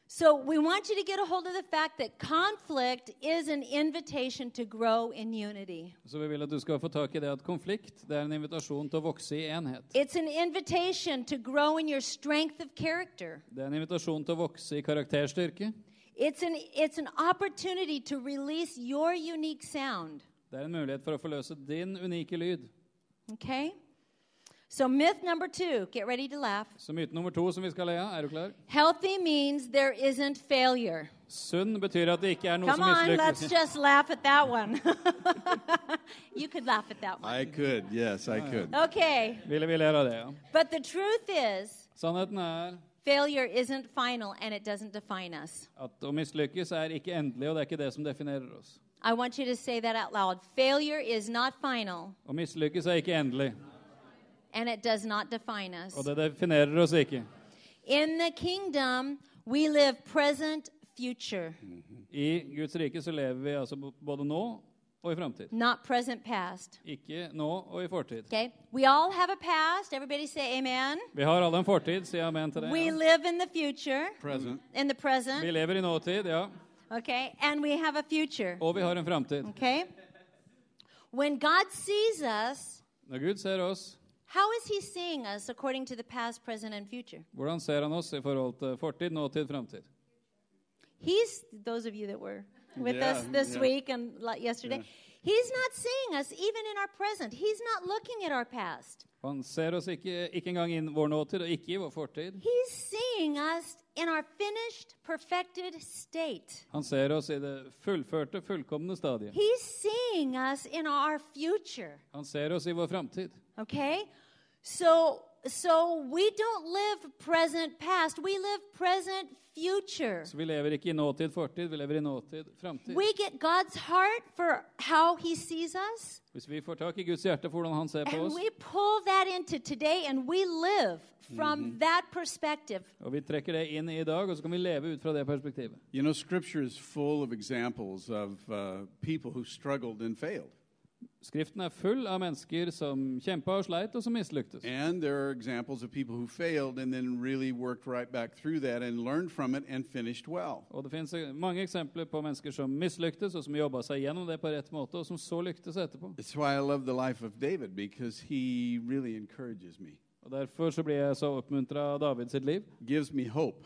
Speaker 4: So we want you to get a hold of the fact that conflict is an invitation to grow in unity.
Speaker 2: Så vi vil at du skal få tak i det at konflikt det en invitasjon til å vokse i enhet.
Speaker 4: It's an invitation to grow in your strength of character.
Speaker 2: Det er en invitasjon til å vokse i karakterstyrke.
Speaker 4: It's an, it's an opportunity to release your unique sound.
Speaker 2: Det er en mulighet for å forløse din unike lyd.
Speaker 4: Okay? So, myth number two get ready to laugh.
Speaker 2: Så myte nummer to som vi skal le av, er du klar?
Speaker 4: Healthy means there isn't failure.
Speaker 2: Sunn betyr at det ikke er noe
Speaker 4: Come
Speaker 2: som
Speaker 4: on, let's
Speaker 2: mislykkes.
Speaker 4: just laugh at that one. you could laugh at that one.
Speaker 3: I could, yes, I could.
Speaker 4: Okay,
Speaker 2: Ville vi ler av det, ja.
Speaker 4: but the truth is,
Speaker 2: Sannheten er
Speaker 4: failure isn't final and it doesn't define us.
Speaker 2: at å mislykkes er ikke endelig, og det er ikke det som definerer oss.
Speaker 4: I want you to say that out loud. Failure is not final
Speaker 2: Å mislykkes er ikke endelig,
Speaker 4: and it does not define us.
Speaker 2: og det definerer oss ikke.
Speaker 4: In the kingdom, we live present, future,
Speaker 2: I Guds rike så lever vi altså både nå og i framtid.
Speaker 4: not present, past.
Speaker 2: Ikke nå og i fortid.
Speaker 4: Okay? We all have a past. Everybody say amen.
Speaker 2: Vi har alle en fortid, Si amen til det.
Speaker 4: We
Speaker 2: Ja.
Speaker 4: live in the future,
Speaker 3: Present.
Speaker 4: in the
Speaker 2: Vi lever i nåtid, ja.
Speaker 4: okay? And we have a future,
Speaker 2: Og vi har en framtid.
Speaker 4: okay? When God sees us,
Speaker 2: Når Gud ser oss,
Speaker 4: how is he seeing us according to the past, present, and future?
Speaker 2: hvordan ser han oss i forhold til fortid, nåtid, framtid?
Speaker 4: He's, those of you that were with
Speaker 3: Yeah,
Speaker 4: us this
Speaker 3: yeah.
Speaker 4: week and yesterday. Yeah. he's not seeing us even in our present. He's not looking at our past.
Speaker 2: Han ser oss ikke, ikke engang i vår nåtid, og ikke i vår fortid.
Speaker 4: He's seeing us in our finished, perfected state.
Speaker 2: Han ser oss i det fullførte, fullkomne stadiet.
Speaker 4: He's seeing us in our future.
Speaker 2: Han ser oss i vår framtid.
Speaker 4: Okay? So so we don't live present past, we live present future.
Speaker 2: Så vi lever ikke i nåtid, fortid, vi lever i nåtid, framtid.
Speaker 4: We get God's heart for how he sees us,
Speaker 2: Hvis vi får tak i Guds hjerte for hvordan han ser på
Speaker 4: and
Speaker 2: oss,
Speaker 4: we pull that into today and we live from that perspective.
Speaker 2: og vi trekker det inn i dag, og så kan vi leve ut fra det perspektivet.
Speaker 3: You know, Scripture is full of examples of uh, people who struggled and failed.
Speaker 2: Skriften er full av mennesker som kjempa og sleit, og som mislyktes.
Speaker 3: And there are examples of people who failed and then really worked right back through that and learned from it and finished well.
Speaker 2: Og det finnes mange eksempler på mennesker som mislyktes, og som jobba seg gjennom det på rett måte, og som så lyktes etterpå.
Speaker 3: It's why I love the life of David because he really encourages me,
Speaker 2: Og Derfor så blir jeg så oppmuntra av David sitt liv,
Speaker 3: gives me hope.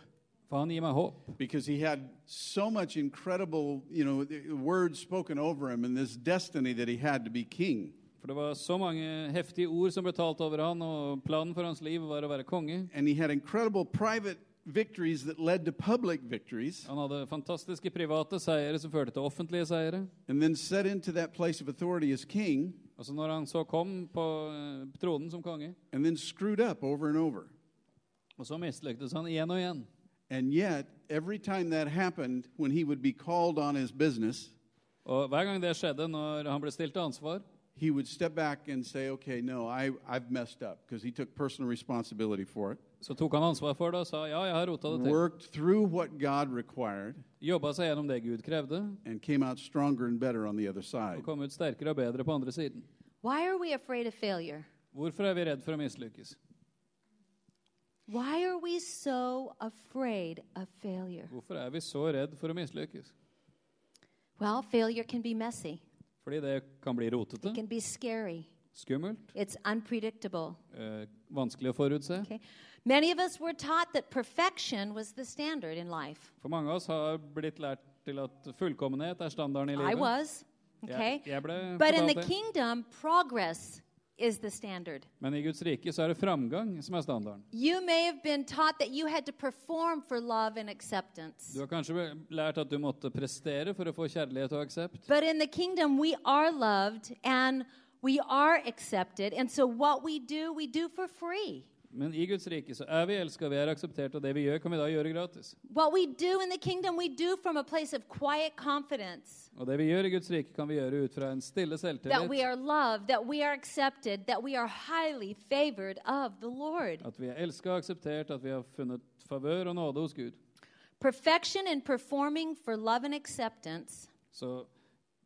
Speaker 2: For han gir meg håp.
Speaker 3: because he had so much incredible, you know, words spoken over him and this destiny that he had to be king.
Speaker 2: For det var så mange heftige ord som ble talt over han, og planen for hans liv var å være konge.
Speaker 3: And he had incredible private victories that led to public victories.
Speaker 2: Han hadde fantastiske private seire som førte til offentlige seire.
Speaker 3: And then set into that place of authority as king
Speaker 2: Altså Når han så kom på eh, tronen som konge,
Speaker 3: and then screwed up over and over.
Speaker 2: og så mislyktes han igjen og igjen.
Speaker 3: And yet, every time that happened, when he would be called on his business,
Speaker 2: Og Hver gang det skjedde, når han ble stilt til ansvar,
Speaker 3: he would step back and say, Okay, no, I, I've messed up, because he took personal responsibility for it.
Speaker 2: så tok han ansvar for det og sa ja, jeg har rota det til.
Speaker 3: Worked through what God required
Speaker 2: Jobba seg gjennom det Gud krevde,
Speaker 3: and came out stronger and better on the other side.
Speaker 2: og kom ut sterkere og bedre på andre siden.
Speaker 4: Why are we afraid of failure?
Speaker 2: Hvorfor er vi redd for å mislykkes?
Speaker 4: Why are we so afraid of failure?
Speaker 2: Hvorfor er vi så redd for å mislykkes?
Speaker 4: Well, failure can be messy.
Speaker 2: Fordi det kan bli rotete,
Speaker 4: It can be scary.
Speaker 2: skummelt,
Speaker 4: It's unpredictable.
Speaker 2: eh, vanskelig å forutse.
Speaker 4: Okay. Many of us were taught that perfection was the standard in life.
Speaker 2: For mange av oss har blitt lært til at fullkommenhet er standarden i
Speaker 4: I
Speaker 2: livet.
Speaker 4: was. Okay.
Speaker 2: Jeg, jeg
Speaker 4: But in the kingdom, progress is the standard.
Speaker 2: Men i Guds rike så er det framgang som er standarden.
Speaker 4: You may have been taught that you had to perform for love and acceptance.
Speaker 2: Du har kanskje lært at du måtte prestere for å få kjærlighet og aksept.
Speaker 4: But in the kingdom, we are loved and we are accepted. And so what we do, we do for free.
Speaker 2: Men i Guds rike så er vi elska, vi er akseptert, og det vi gjør, kan vi da gjøre gratis.
Speaker 4: What we do in the kingdom, we do from a place of quiet confidence
Speaker 2: Og det vi gjør i Guds rike, kan vi gjøre ut fra en stille
Speaker 4: that we
Speaker 2: selvtillit.
Speaker 4: are loved, that we are accepted, that we are highly favored of the Lord.
Speaker 2: At vi er elska og akseptert, at vi har funnet favør og nåde hos Gud.
Speaker 4: Perfection in performing for love and acceptance
Speaker 2: Så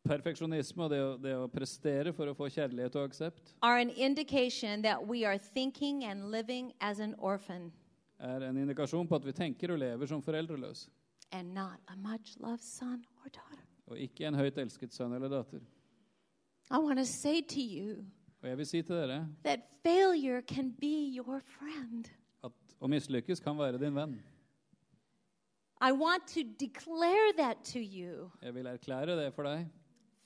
Speaker 2: perfeksjonisme og det å, det å prestere for å få kjærlighet og aksept
Speaker 4: are an indication that we are thinking and living as orphan
Speaker 2: er en indikasjon på at vi tenker og lever som foreldreløse,
Speaker 4: and not a much loved son or daughter.
Speaker 2: og ikke en høyt elsket sønn eller datter.
Speaker 4: I want to say to you
Speaker 2: Og jeg vil si til dere
Speaker 4: that failure can be your friend.
Speaker 2: at å mislykkes kan være din venn.
Speaker 4: I want to declare that to you.
Speaker 2: Jeg vil erklære det for deg.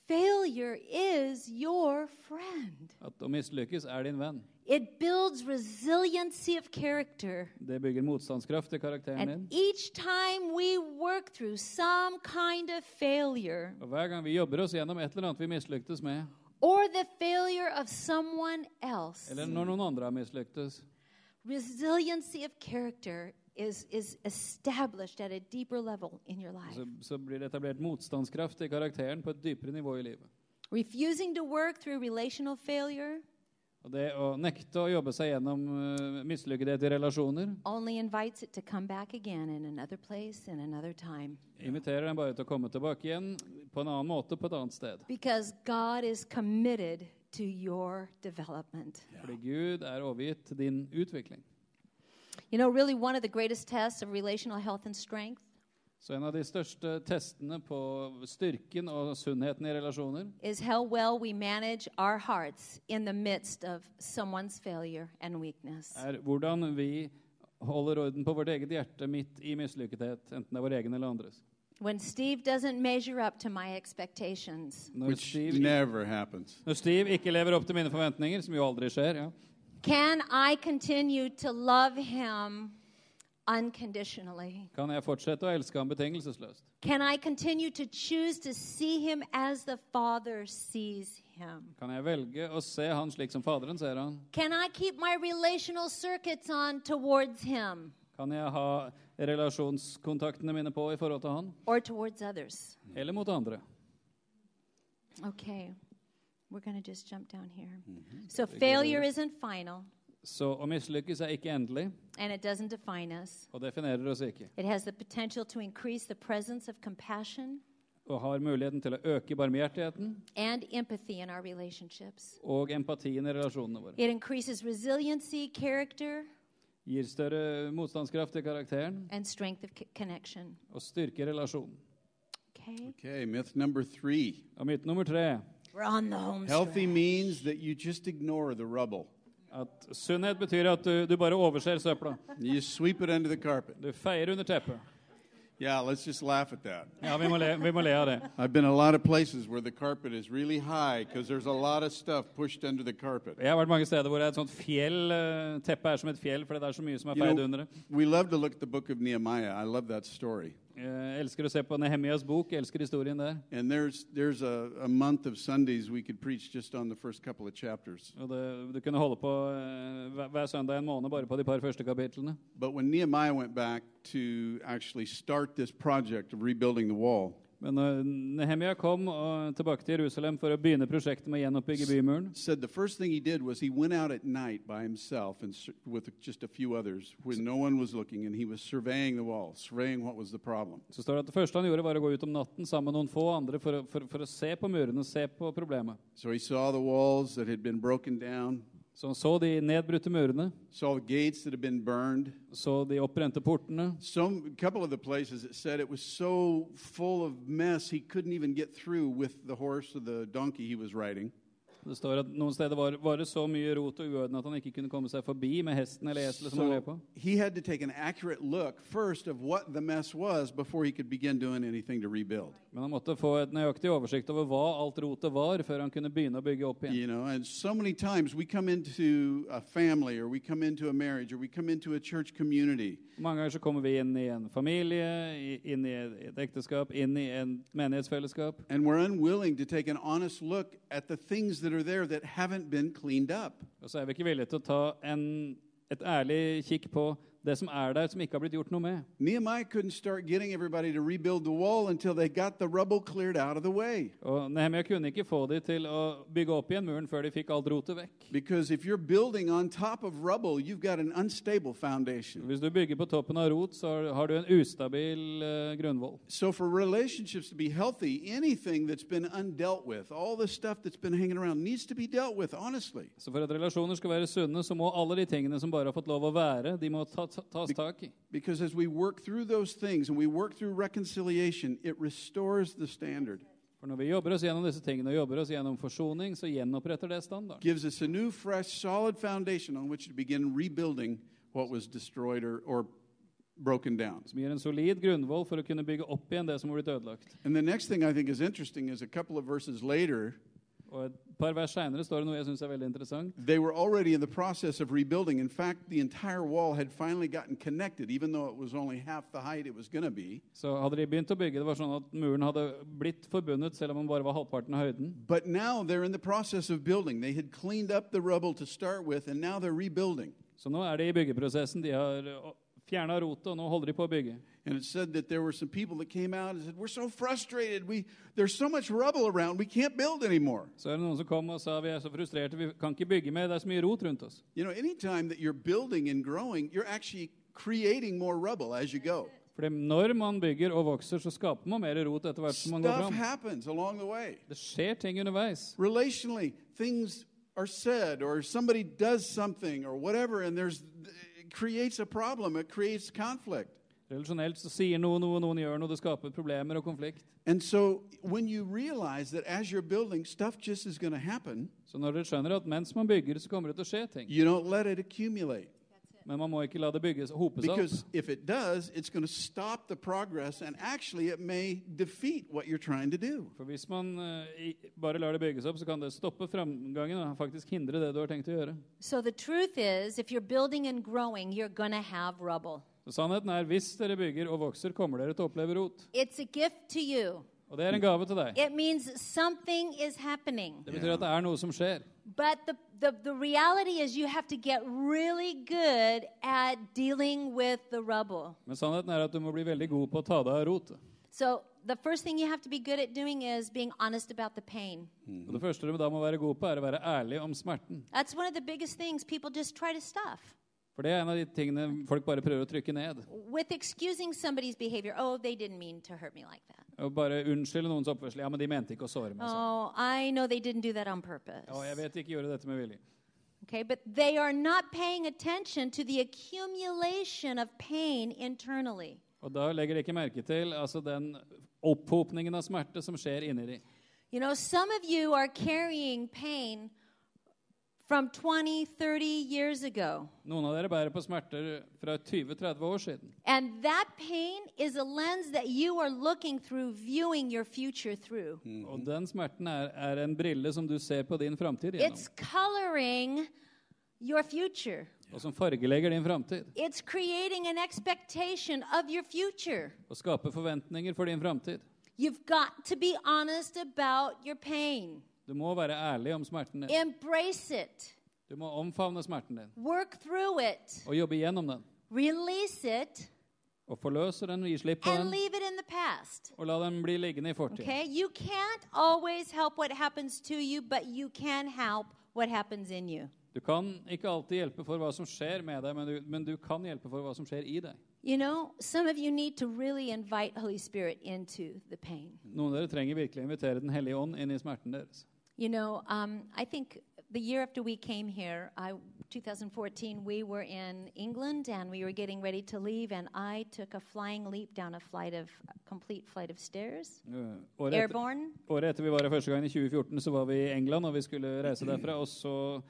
Speaker 4: Failure is your friend.
Speaker 2: At å mislykkes er din venn.
Speaker 4: It builds resiliency of character.
Speaker 2: Det bygger motstandskraft i karakteren din.
Speaker 4: And each time we work through some kind of failure
Speaker 2: hver gang vi jobber oss et eller vi med,
Speaker 4: or the failure of someone else,
Speaker 2: eller når noen andre har
Speaker 4: resiliency of character is, is established at a deeper level in your life.
Speaker 2: så, så blir det etablert motstandskraft i karakteren på et dypere nivå i livet.
Speaker 4: Refusing to work through relational failure
Speaker 2: Og det å nekte å jobbe seg gjennom uh, mislykkethet i relasjoner inviterer den bare til å komme tilbake igjen på en annen måte på et annet sted.
Speaker 4: Because God is committed to your development.
Speaker 2: Fordi Gud er overgitt til din utvikling.
Speaker 4: You know, really, one of the greatest tests of relational health and strength
Speaker 2: Så en av de største testene på styrken og sunnheten i relasjoner
Speaker 4: is how well we manage our hearts in the midst of someone's failure and weakness.
Speaker 2: er hvordan vi holder orden på vårt eget hjerte midt i mislykkethet, enten det er vår egen eller andres.
Speaker 4: When Steve doesn't measure up to my expectations,
Speaker 2: Når
Speaker 3: Which
Speaker 2: Steve,
Speaker 3: never happens.
Speaker 2: når Steve ikke lever opp til mine forventninger, som jo aldri skjer, ja,
Speaker 4: can I continue to love him unconditionally?
Speaker 2: Kan jeg fortsette å elske ham betingelsesløst?
Speaker 4: Can I continue to choose to see him as the Father sees him?
Speaker 2: Kan jeg velge å se han slik som Faderen ser han?
Speaker 4: Can I keep my relational circuits on towards him
Speaker 2: Kan jeg ha relasjonskontaktene mine på i forhold til han?
Speaker 4: or towards others?
Speaker 2: Eller mot andre?
Speaker 4: Okay, we're going to just jump down here. So, failure isn't final,
Speaker 2: Så å mislykkes er ikke endelig,
Speaker 4: and it doesn't define us.
Speaker 2: og definerer oss ikke.
Speaker 4: It has the potential to increase the presence of compassion
Speaker 2: Og har muligheten til å øke barmhjertigheten
Speaker 4: and empathy in our relationships.
Speaker 2: og empatien i relasjonene våre.
Speaker 4: It increases resiliency, character,
Speaker 2: Gir større motstandskraft til karakteren
Speaker 4: and strength of connection.
Speaker 2: og styrker relasjonen.
Speaker 4: Okay?
Speaker 3: Okay, myth number three.
Speaker 2: Og myte nummer tre
Speaker 4: We're on the home
Speaker 3: Healthy
Speaker 4: stretch.
Speaker 3: means that you just ignore the rubble.
Speaker 2: at sunnhet betyr at du, du bare overser søpla.
Speaker 3: You sweep it under the carpet.
Speaker 2: Du feier under teppet.
Speaker 3: Yeah, let's just laugh at that.
Speaker 2: Ja, vi må, le, vi må le av det.
Speaker 3: I've been a lot of places where the carpet is really high because there's a lot of stuff pushed under the carpet.
Speaker 2: Jeg har vært mange steder hvor det er et sånt fjell, eh, teppet er som et fjell fordi det er så mye som er
Speaker 3: You
Speaker 2: feid
Speaker 3: know,
Speaker 2: under det.
Speaker 3: we love to look at the book of Nehemiah. I love that story.
Speaker 2: Jeg elsker å se på Nehemias bok, jeg elsker historien der.
Speaker 3: And there's there's a, a month of Sundays we could preach just on the first couple of chapters.
Speaker 2: Og det, du kunne holde på eh, hver, hver søndag en måned bare på de par første kapitlene.
Speaker 3: But when Nehemiah went back to actually start this project of rebuilding the wall,
Speaker 2: Men når Nehemia kom og, tilbake til Jerusalem for å begynne prosjektet med å gjenoppbygge bymuren,
Speaker 3: said the first thing he did was he went out at night by himself and with just a few others when no one was looking and he was surveying the wall, surveying what was the problem.
Speaker 2: så står det at det første han gjorde, var å gå ut om natten sammen med noen få andre for, for, for å se på murene, se på problemet.
Speaker 3: So he saw the walls that had been broken down,
Speaker 2: Så han så de nedbrutte murene,
Speaker 3: saw the gates that had been burned.
Speaker 2: så de oppbrente portene.
Speaker 3: Some a couple of the places it said it was so full of mess he couldn't even get through with the horse or the donkey he was riding.
Speaker 2: Det står at noen steder var, var det så mye rot og uorden at han ikke kunne komme seg forbi med hesten eller eselet som han løp på.
Speaker 3: He had to take an accurate look first of what the mess was before he could begin doing anything to rebuild.
Speaker 2: Men han måtte få et nøyaktig oversikt over hva alt rotet var, før han kunne begynne å bygge opp igjen.
Speaker 3: You know, and so many times we come into a family or we come into a marriage or we come into a church community
Speaker 2: Mange ganger så kommer vi inn i en familie, inn i et ekteskap, inn i en menighetsfellesskap.
Speaker 3: and we're unwilling to take an honest look at the things that are there that haven't been cleaned up.
Speaker 2: Og så er vi ikke villige til å ta en, et ærlig kikk på det som er der, som ikke har blitt gjort noe med.
Speaker 3: Nehemiah couldn't start getting everybody to rebuild the wall until they got the rubble cleared out of the way.
Speaker 2: Og kunne ikke få de til å bygge opp igjen muren før de fikk alt rotet vekk.
Speaker 3: Because if you're building on top of rubble, you've got an unstable foundation.
Speaker 2: Hvis du bygger på toppen av rot, så har- du en ustabil grunnvoll.
Speaker 3: So, for relationships to be healthy, anything that's been undealt with, all the stuff that's been hanging around, needs to be dealt with honestly.
Speaker 2: Så for at relasjoner skal være sunne, så må alle de tingene som bare har fått lov å være, de må ta, tas tak i.
Speaker 3: Because as we work through those things and we work through reconciliation, it restores the standard,
Speaker 2: For når vi jobber oss gjennom disse tingene og jobber oss gjennom forsoning, så gjenoppretter det standard.
Speaker 3: gives us a new, fresh, solid foundation on which to begin rebuilding what was destroyed or, or broken down.
Speaker 2: Som en solid grunnvoll for å kunne bygge opp igjen det som har blitt ødelagt.
Speaker 3: And the next thing I think is interesting is a couple of verses later,
Speaker 2: par vers seinere står det noe jeg syns er veldig interessant.
Speaker 3: they were already in the process of rebuilding. In fact, the entire wall had finally gotten connected, even though it was only half the height it was going to be.
Speaker 2: Så hadde de begynt å bygge, det var sånn at muren hadde blitt forbundet, selv om den bare var halvparten av høyden.
Speaker 3: But now they're in the process of building. They had cleaned up the rubble to start with, and now they're rebuilding.
Speaker 2: Så nå er de i byggeprosessen. De har fjerna rotet, og nå holder de på å bygge.
Speaker 3: And it said that there were some people that came out and said, We're so frustrated. We, there's so much rubble around, we can't build anymore.
Speaker 2: Så er det noen som kom og sa vi er så frustrerte, vi kan ikke bygge mer, det er så mye rot rundt oss.
Speaker 3: You know, anytime that you're building and growing, you're actually creating more rubble as you go.
Speaker 2: For når man bygger og vokser, så skaper man mer rot etter hvert som man går
Speaker 3: Stuff
Speaker 2: fram.
Speaker 3: happens along the way.
Speaker 2: Det skjer ting underveis.
Speaker 3: Relationally, things are said, or somebody does something, or whatever, and there's, creates a problem, it creates conflict.
Speaker 2: Relasjonelt så sier noen noe, noen gjør noe, det skaper problemer og konflikt.
Speaker 3: And so when you realize that as you're building, stuff just is going to happen,
Speaker 2: Så når dere skjønner at mens man bygger, så kommer det til å skje ting.
Speaker 3: you don't let it accumulate.
Speaker 2: Men man må ikke la det bygges, hopes
Speaker 3: Because
Speaker 2: opp.
Speaker 3: if it does, it's going to stop the progress, and actually, it may defeat what you're trying to do.
Speaker 2: For hvis man eh, i- bare lar det bygges opp, så kan det stoppe framgangen og faktisk hindre det du har tenkt å gjøre.
Speaker 4: So the truth is, if you're building and growing, you're going to have rubble.
Speaker 2: Så sannheten er, hvis dere bygger og vokser, kommer dere til å oppleve rot.
Speaker 4: It's a gift to you.
Speaker 2: Og det er en gave til deg.
Speaker 4: It means something is happening.
Speaker 2: Det betyr at det er noe som skjer.
Speaker 4: But the, the, the reality is, you have to get really good at dealing with the rubble.
Speaker 2: Men sannheten er at du må bli veldig god på å ta deg av rot.
Speaker 4: So, the first thing you have to be good at doing is being honest about the pain.
Speaker 2: Mm. det første du da må være god på, er å være ærlig om smerten.
Speaker 4: That's one of the biggest things people just try to stuff
Speaker 2: For det er en av de tingene folk bare prøver å trykke ned.
Speaker 4: with excusing somebody's behavior. Oh, they didn't mean to hurt me like that.
Speaker 2: Og bare unnskylde noens oppførsel. Ja, men de mente ikke å såre meg sånn.
Speaker 4: Oh, I know they didn't do that on purpose.
Speaker 2: Ja, jeg vet de ikke gjorde dette med vilje.
Speaker 4: Okay, but they are not paying attention to the accumulation of pain internally.
Speaker 2: Og da legger de ikke merke til altså den opphopningen av smerte som skjer inni de.
Speaker 4: You know, some of you are carrying pain from 20, 30 years ago.
Speaker 2: Noen av dere bærer på smerter fra 20-30 år siden.
Speaker 4: And that pain is a lens that you are looking through, viewing your future through.
Speaker 2: Og den smerten er, er en brille som du ser på din framtid gjennom.
Speaker 4: It's coloring your future.
Speaker 2: Og som fargelegger din framtid.
Speaker 4: It's creating an expectation of your future.
Speaker 2: Og skaper forventninger for din framtid.
Speaker 4: You've got to be honest about your pain.
Speaker 2: Du må være ærlig om smerten din.
Speaker 4: Embrace it.
Speaker 2: Du må omfavne smerten din
Speaker 4: Work through it.
Speaker 2: og jobbe gjennom den.
Speaker 4: Release it
Speaker 2: Og forløse den, gi slipp på
Speaker 4: and leave it in the past.
Speaker 2: og la den bli liggende i fortiden.
Speaker 4: Okay? You can't always help what happens to you, but you can help what happens in you.
Speaker 2: Du kan ikke alltid hjelpe for hva som skjer med deg, men du, men du kan hjelpe for hva som skjer i deg.
Speaker 4: You know, some of you need to really invite Holy Spirit into the pain.
Speaker 2: Noen av dere trenger virkelig invitere Den hellige ånd inn i smerten deres.
Speaker 4: You know, um, I think the year after we came here, I, 2014, we were in England and we were getting ready to leave, and I took a flying leap down a flight of a complete flight of stairs,
Speaker 2: Uh, Året etter,
Speaker 4: airborne.
Speaker 2: året etter vi var her første gang, i 2014, så var vi i England, og vi skulle reise derfra. Og så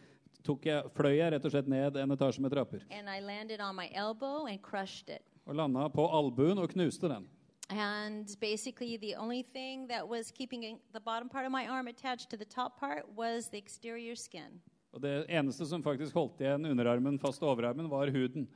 Speaker 2: tok jeg, fløy jeg rett og slett ned en etasje med trapper.
Speaker 4: And I landed on my elbow and crushed it.
Speaker 2: Og landa på albuen og knuste den.
Speaker 4: And basically, the only thing that was keeping the bottom part of my arm attached to the top part was the exterior skin.
Speaker 2: Og det eneste som faktisk holdt igjen underarmen fast overarmen, var huden.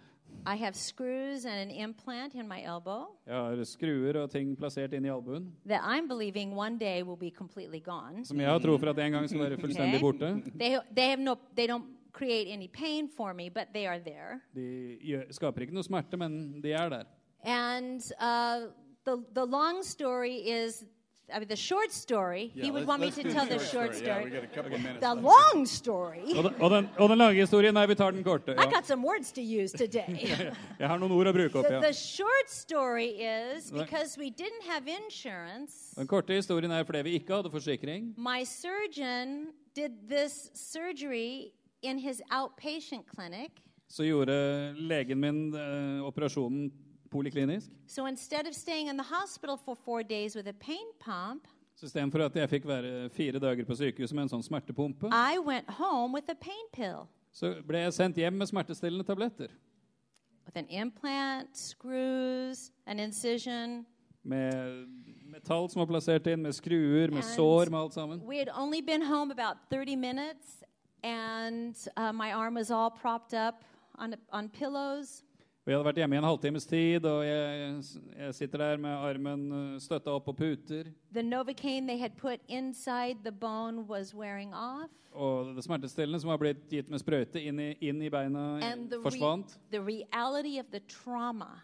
Speaker 4: I have screws and an implant in my elbow
Speaker 2: Jeg har skruer og ting plassert inn i albuen,
Speaker 4: that I'm believing one day will be completely gone.
Speaker 2: som jeg har tro for at en gang skal være fullstendig borte.
Speaker 4: They, they have no, they don't create any pain for me, but they are there.
Speaker 2: De skaper ikke noe smerte, men de er der.
Speaker 4: And uh, the, the long story is, I mean, the short story, he would want me to tell the short
Speaker 3: Yeah, we
Speaker 4: story.
Speaker 3: got a couple of minutes.
Speaker 4: The long story,
Speaker 2: Og den, og den, og den lange historien Nei, vi tar den korte.
Speaker 4: I got some words to use today.
Speaker 2: Jeg har noen ord å bruke opp,
Speaker 4: The,
Speaker 2: ja.
Speaker 4: the short story is because we didn't have insurance,
Speaker 2: Den korte historien er fordi vi ikke hadde forsikring.
Speaker 4: my surgeon did this surgery in his outpatient clinic.
Speaker 2: Så gjorde legen min uh, operasjonen poliklinisk.
Speaker 4: So instead of staying in the hospital for four days with a pain pump,
Speaker 2: Så istedenfor at jeg fikk være fire dager på sykehuset med en sånn smertepumpe,
Speaker 4: I went home with a pain pill
Speaker 2: så ble jeg sendt hjem med smertestillende tabletter.
Speaker 4: with an implant, screws, an incision.
Speaker 2: Med metall som var plassert inn, med skruer, med
Speaker 4: And
Speaker 2: sår, med alt sammen.
Speaker 4: We had only been home about 30 minutes, and uh, my arm was all propped up on, on pillows.
Speaker 2: Vi hadde vært hjemme i en halvtimes tid, og jeg, jeg sitter der med armen støtta opp på puter.
Speaker 4: The off.
Speaker 2: Og det smertestillende som var blitt gitt med sprøyte inn i, inn i beina,
Speaker 4: the,
Speaker 2: forsvant.
Speaker 4: Re trauma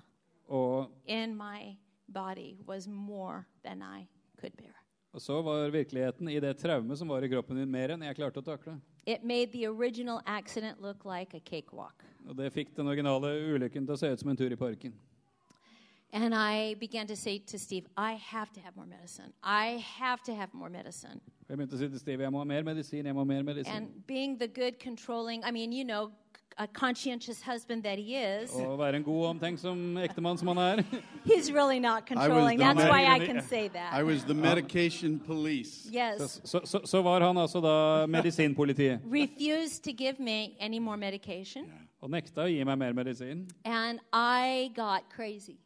Speaker 2: Og,
Speaker 4: in my body was more than I could bear.
Speaker 2: og så var virkeligheten i det traumet som var i kroppen min, mer enn jeg klarte å takle.
Speaker 4: It made the original accident look like a cakewalk.
Speaker 2: Og det fikk den originale ulykken til å se ut som en tur i parken.
Speaker 4: And I began to say to Steve, I have to have more medicine. I have to have more medicine.
Speaker 2: Jeg begynte å si til Steve jeg må ha mer medisin. jeg må ha mer medisin.
Speaker 4: And being the good, controlling, I mean, you know, a conscientious husband that he is,
Speaker 2: Å være en god, omtenksom ektemann som han er.
Speaker 4: he's really not controlling. That's why I can say that.
Speaker 3: I was the medication police.
Speaker 4: Yes.
Speaker 2: Så, så, så var han altså da medisinpolitiet
Speaker 4: Refused to give me any more medication.
Speaker 2: Og nekta å gi meg mer medisin.
Speaker 4: And I got crazy,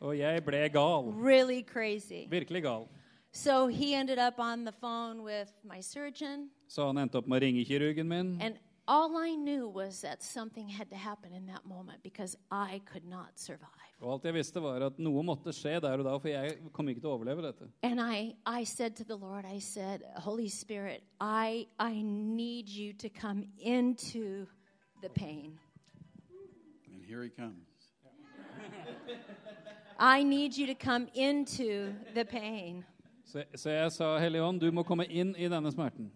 Speaker 2: Og jeg ble gal.
Speaker 4: really crazy.
Speaker 2: Virkelig gal.
Speaker 4: So he ended up on the phone with my surgeon.
Speaker 2: Så han endte opp med å ringe kirurgen min.
Speaker 4: And All I knew was that something had to happen in that moment because I could not survive.
Speaker 2: Og alt jeg visste, var at noe måtte skje der og da, for jeg kom ikke til å overleve dette.
Speaker 4: And I, I said to the Lord, I said, Holy Spirit, I, I need you to come into the pain.
Speaker 3: Here he comes.
Speaker 4: I need you to come into the pain.
Speaker 2: Så, så jeg sa, Hellige Ånd, du må komme inn i denne smerten.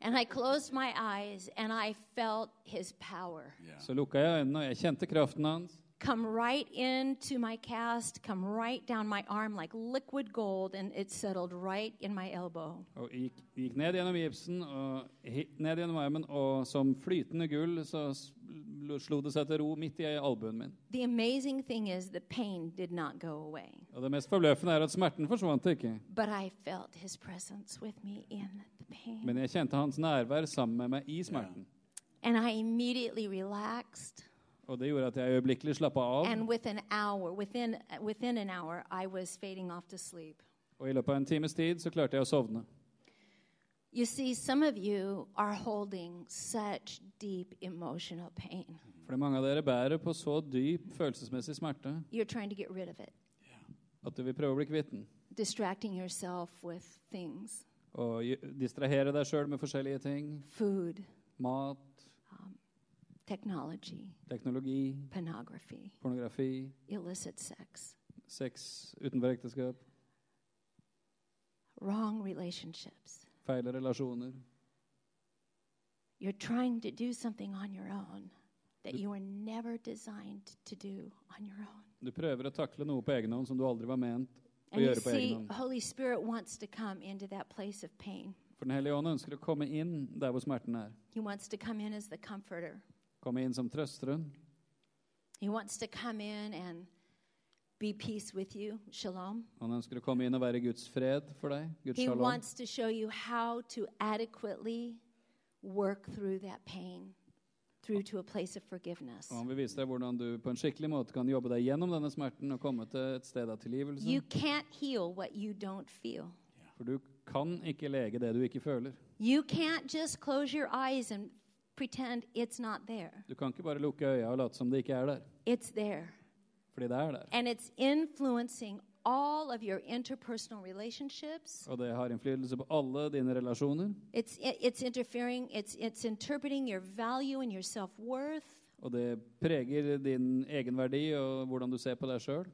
Speaker 4: And I closed my eyes and I felt his power
Speaker 2: Så lukka jeg øynene, og jeg kjente kraften hans.
Speaker 4: Come right into my cast, come right down my arm like liquid gold, and it settled right in my elbow.
Speaker 2: Og gikk, gikk ned gjennom gipsen og ned gjennom armen, og som flytende gull så slo det seg til ro midt i albuen min.
Speaker 4: The amazing thing is, the pain did not go away,
Speaker 2: Og det mest forbløffende er at smerten forsvant ikke.
Speaker 4: but I felt his presence with me in the pain.
Speaker 2: Men jeg kjente hans nærvær sammen med meg i smerten.
Speaker 4: And I immediately relaxed.
Speaker 2: Og det gjorde at jeg øyeblikkelig slappa av.
Speaker 4: And within an hour, within within an hour, I was fading off to sleep.
Speaker 2: Og i løpet av en times tid så klarte jeg å sovne.
Speaker 4: You see, some of you are holding such deep emotional pain.
Speaker 2: Fordi mange av dere bærer på så dyp følelsesmessig smerte
Speaker 4: You're trying to get rid of it,
Speaker 2: at du vil prøve å bli kvitt den.
Speaker 4: distracting yourself with things,
Speaker 2: Og distrahere deg sjøl med forskjellige ting.
Speaker 4: food,
Speaker 2: Mat,
Speaker 4: technology,
Speaker 2: teknologi,
Speaker 4: pornography,
Speaker 2: pornografi,
Speaker 4: illicit sex,
Speaker 2: sex utenfor ekteskap,
Speaker 4: wrong relationships.
Speaker 2: relasjoner.
Speaker 4: You're trying to do something on your own that you were never designed to do on your own.
Speaker 2: Du prøver å takle noe på egen hånd som du aldri var ment å
Speaker 4: And you
Speaker 2: gjøre på egen
Speaker 4: see,
Speaker 2: hånd.
Speaker 4: Holy Spirit wants to come into that place of pain.
Speaker 2: For Den hellige ånd ønsker å komme inn der hvor smerten er.
Speaker 4: He wants to come in as the comforter.
Speaker 2: Komme inn som trøsteren.
Speaker 4: He wants to come in and be peace with you. Shalom.
Speaker 2: Han ønsker å komme inn og være Guds fred for deg. Guds
Speaker 4: He
Speaker 2: shalom.
Speaker 4: wants to show you how to adequately work through that pain, through to a place of forgiveness.
Speaker 2: Han vil vise deg hvordan du på en skikkelig måte kan jobbe deg gjennom denne smerten og komme til et sted av tilgivelse.
Speaker 4: You can't heal what you don't feel.
Speaker 2: For du kan ikke lege det du ikke føler.
Speaker 4: You can't just close your eyes and pretend it's not there.
Speaker 2: Du kan ikke bare lukke øya og late som det ikke er der.
Speaker 4: It's there.
Speaker 2: Fordi det er der.
Speaker 4: And it's influencing all of your interpersonal relationships.
Speaker 2: Og det har innflytelse på alle dine relasjoner.
Speaker 4: It's, it's interfering, it's, it's interpreting your value and your self worth.
Speaker 2: Og det preger din egenverdi og hvordan du ser på deg sjøl.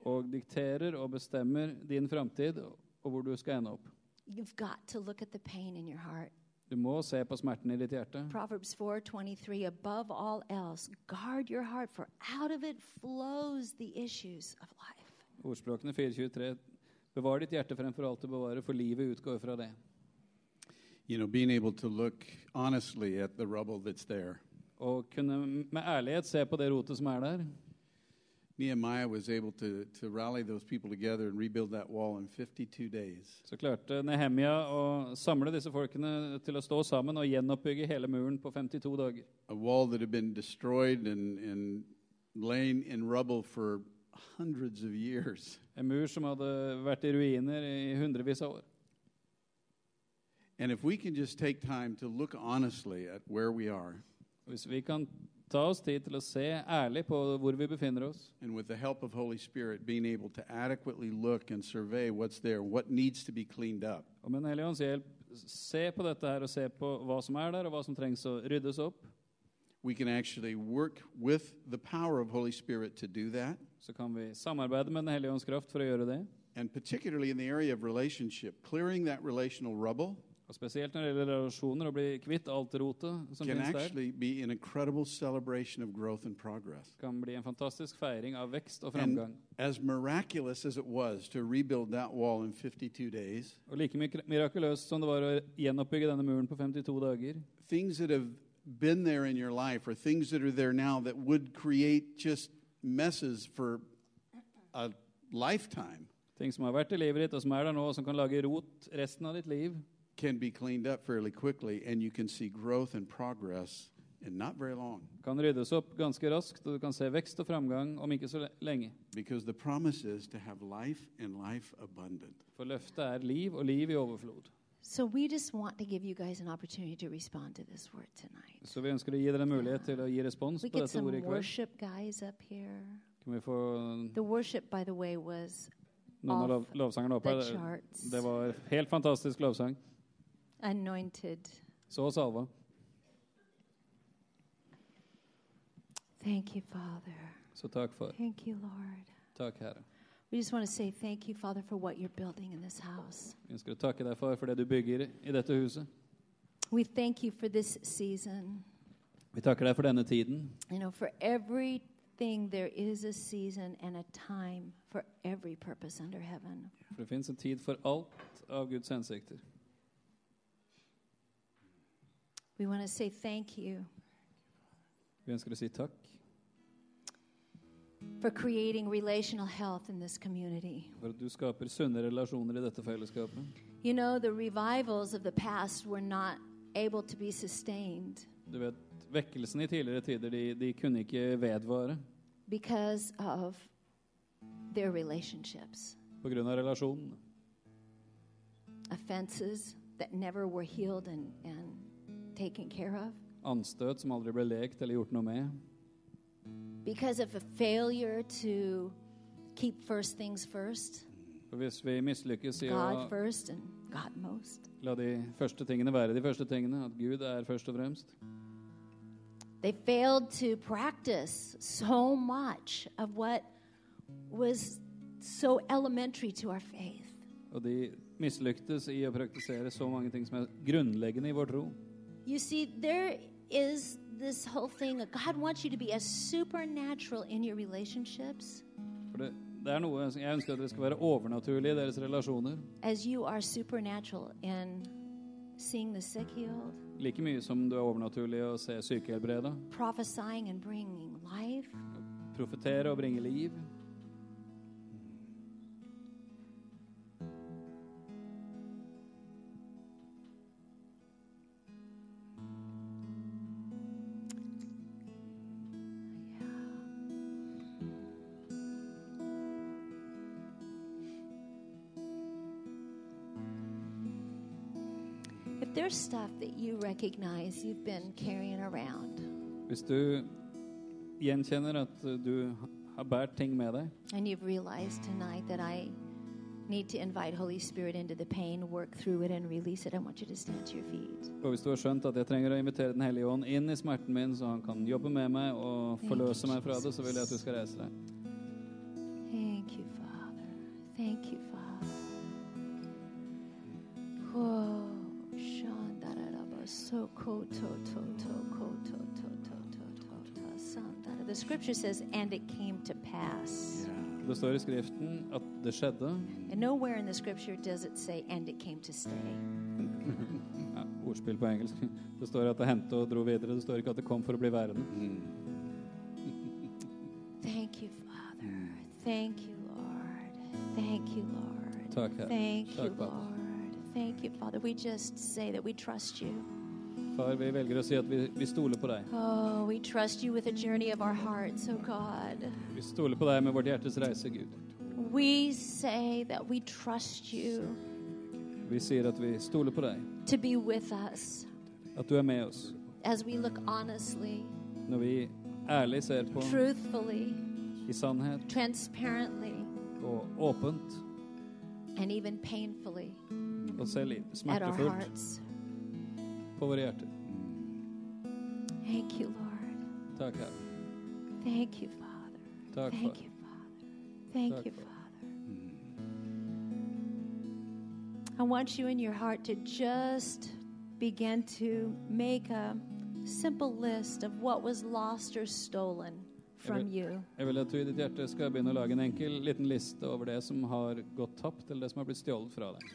Speaker 2: Og dikterer og bestemmer din framtid og hvor du skal ende opp.
Speaker 4: You've got to look at the pain in your heart.
Speaker 2: Du må se på smerten i ditt hjerte.
Speaker 4: Proverbs 4:23 above all else guard your heart for out of it flows the issues of life.
Speaker 2: Ordspråkene 423. Bevar ditt hjerte fremfor alt du bevarer, for livet utgår fra det.
Speaker 3: You know, being able to look honestly at the rubble that's there.
Speaker 2: Og kunne med ærlighet se på det rotet som er der.
Speaker 3: Nehemiah was able to, to rally those people together and rebuild that wall in 52 days.
Speaker 2: Så klarte Nehemia å samle disse folkene til å stå sammen og gjenoppbygge hele muren på 52 dager.
Speaker 3: A wall that had been destroyed and, and laying in rubble for hundreds of years.
Speaker 2: En mur som hadde vært i ruiner i hundrevis av år.
Speaker 3: And if we can just take time to look honestly at where we are,
Speaker 2: Hvis vi kan ta oss tid til å se ærlig på hvor vi befinner oss,
Speaker 3: and with the help of Holy Spirit, being able to adequately look and survey what's there, what needs to be cleaned up,
Speaker 2: og med hellige hjelp se på dette her og se på hva som er der, og hva som trengs å ryddes opp,
Speaker 3: we can actually work with the power of Holy Spirit to do that.
Speaker 2: så kan vi samarbeide med Den hellige ånds kraft for å gjøre det.
Speaker 3: And particularly in the area of relationship, clearing that relational rubble
Speaker 2: Og Spesielt når det gjelder relasjoner, å bli kvitt alt rotet som
Speaker 3: can
Speaker 2: finnes der,
Speaker 3: actually be an incredible celebration of growth and progress.
Speaker 2: kan bli en fantastisk feiring av vekst og
Speaker 3: And
Speaker 2: framgang.
Speaker 3: as miraculous as it was to rebuild that wall in 52 days,
Speaker 2: Og like mik- mirakuløst som det var å gjenoppbygge denne muren på 52 dager,
Speaker 3: things that have been there in your life or things that are there now that would create just messes for a lifetime
Speaker 2: ting som har vært i livet ditt, og som er der nå, og som kan lage rot resten av ditt liv,
Speaker 3: can be cleaned up fairly quickly and you can see growth and progress in not very long
Speaker 2: kan ryddes opp ganske raskt, og du kan se vekst og framgang om ikke så le- lenge.
Speaker 3: because the promise is to have life and life abundant.
Speaker 2: For løftet er liv og liv i overflod.
Speaker 4: So we just want to give you guys an opportunity to respond to this word tonight.
Speaker 2: Så vi ønsker å gi dere en mulighet til å gi respons
Speaker 4: We
Speaker 2: på
Speaker 4: get
Speaker 2: dette
Speaker 4: some
Speaker 2: ordet i
Speaker 4: worship guys up here.
Speaker 2: Kan vi få
Speaker 4: The worship, by the way, was
Speaker 2: noen av lovsangerne opp her? Det var helt fantastisk lovsang.
Speaker 4: Anointed.
Speaker 2: Så salva.
Speaker 4: Thank you, Father.
Speaker 2: Så takk, far.
Speaker 4: Thank you, Lord.
Speaker 2: Takk, Herre.
Speaker 4: We just want to say thank you, Father, for what you're building in this house.
Speaker 2: Vi ønsker å takke deg, far, for det du bygger i dette huset.
Speaker 4: We thank you for this season.
Speaker 2: Vi takker deg for denne tiden.
Speaker 4: You know, for everything, there is a season and a time for every purpose under heaven.
Speaker 2: For det finnes en tid for alt av Guds hensikter.
Speaker 4: We want to say thank you
Speaker 2: Vi ønsker å si takk
Speaker 4: for creating relational health in this community.
Speaker 2: for at du skaper sunne relasjoner i dette fellesskapet.
Speaker 4: You know, the revivals of the past were not able to be sustained
Speaker 2: Du vet, Vekkelsen i tidligere tider de, de kunne ikke vedvare
Speaker 4: because of their relationships,
Speaker 2: pga. relasjonene.
Speaker 4: offenses that never were healed and, and taken care of,
Speaker 2: Anstøt som aldri ble lekt eller gjort noe med.
Speaker 4: because of a failure to keep first things first,
Speaker 2: Hvis vi mislykkes i
Speaker 4: God first and God most.
Speaker 2: la de første tingene være de første tingene, at Gud er først og fremst,
Speaker 4: They failed to practice so much of what was so elementary to our faith.
Speaker 2: og de mislyktes i å praktisere så mange ting som er grunnleggende i vår tro.
Speaker 4: You see, there is this whole thing that God wants you to be as supernatural in your relationships
Speaker 2: For det, det er noe Jeg ønsker at dere skal være overnaturlige i deres relasjoner.
Speaker 4: as you are supernatural in seeing the sick healed,
Speaker 2: Like mye som du er overnaturlig å se syke helbreda,
Speaker 4: prophesying and bringing life.
Speaker 2: profetere og bringe liv.
Speaker 4: Recognize you've been carrying around
Speaker 2: Hvis du gjenkjenner at du har båret ting med deg,
Speaker 4: and you've realized tonight that I need to invite Holy Spirit into the pain, work through it, and release it, I want you to stand to your feet.
Speaker 2: og hvis du har skjønt at jeg trenger å invitere Den hellige ånd inn i smerten min, så han kan jobbe med meg og forløse meg fra det, så vil jeg at du skal reise deg.
Speaker 4: Thank you, Father. Thank you, scripture says, and it came to pass.
Speaker 2: Det står i Skriften at det skjedde.
Speaker 4: And nowhere in the scripture does it say, and it came to stay.
Speaker 2: Ja, ordspill på engelsk. Det står at det hendte og dro videre. Det står ikke at det kom for å bli værende.
Speaker 4: Thank you, Father. Mm. Thank you, Lord. Thank you, Lord.
Speaker 2: Takk, Herre.
Speaker 4: Thank you, Lord. Thank you, Father. We just say that we trust you.
Speaker 2: Far, vi velger å si at vi, vi stoler på deg.
Speaker 4: Oh, we trust you with the journey of our hearts, oh God.
Speaker 2: Vi stoler på deg med vårt hjertes reise, Gud.
Speaker 4: We say that we trust you
Speaker 2: Vi sier at vi stoler på deg,
Speaker 4: to be with us
Speaker 2: at du er med oss.
Speaker 4: as we look honestly,
Speaker 2: Når vi ærlig ser på
Speaker 4: truthfully,
Speaker 2: i sannhet
Speaker 4: transparently,
Speaker 2: og åpent,
Speaker 4: and even painfully
Speaker 2: og selv smertefullt på våre hjerter.
Speaker 4: Thank you, Lord.
Speaker 2: Takk, Herre.
Speaker 4: Thank you, Father. Thank you, Father. Thank
Speaker 2: Tack,
Speaker 4: you, Father. I want you in your heart to just begin to make a simple list of what was lost or stolen from
Speaker 2: Amen.
Speaker 4: you.
Speaker 2: Jeg vil at du i ditt hjerte skal begynne å lage en enkel liten liste over det som har gått tapt, eller det som har blitt stjålet fra deg.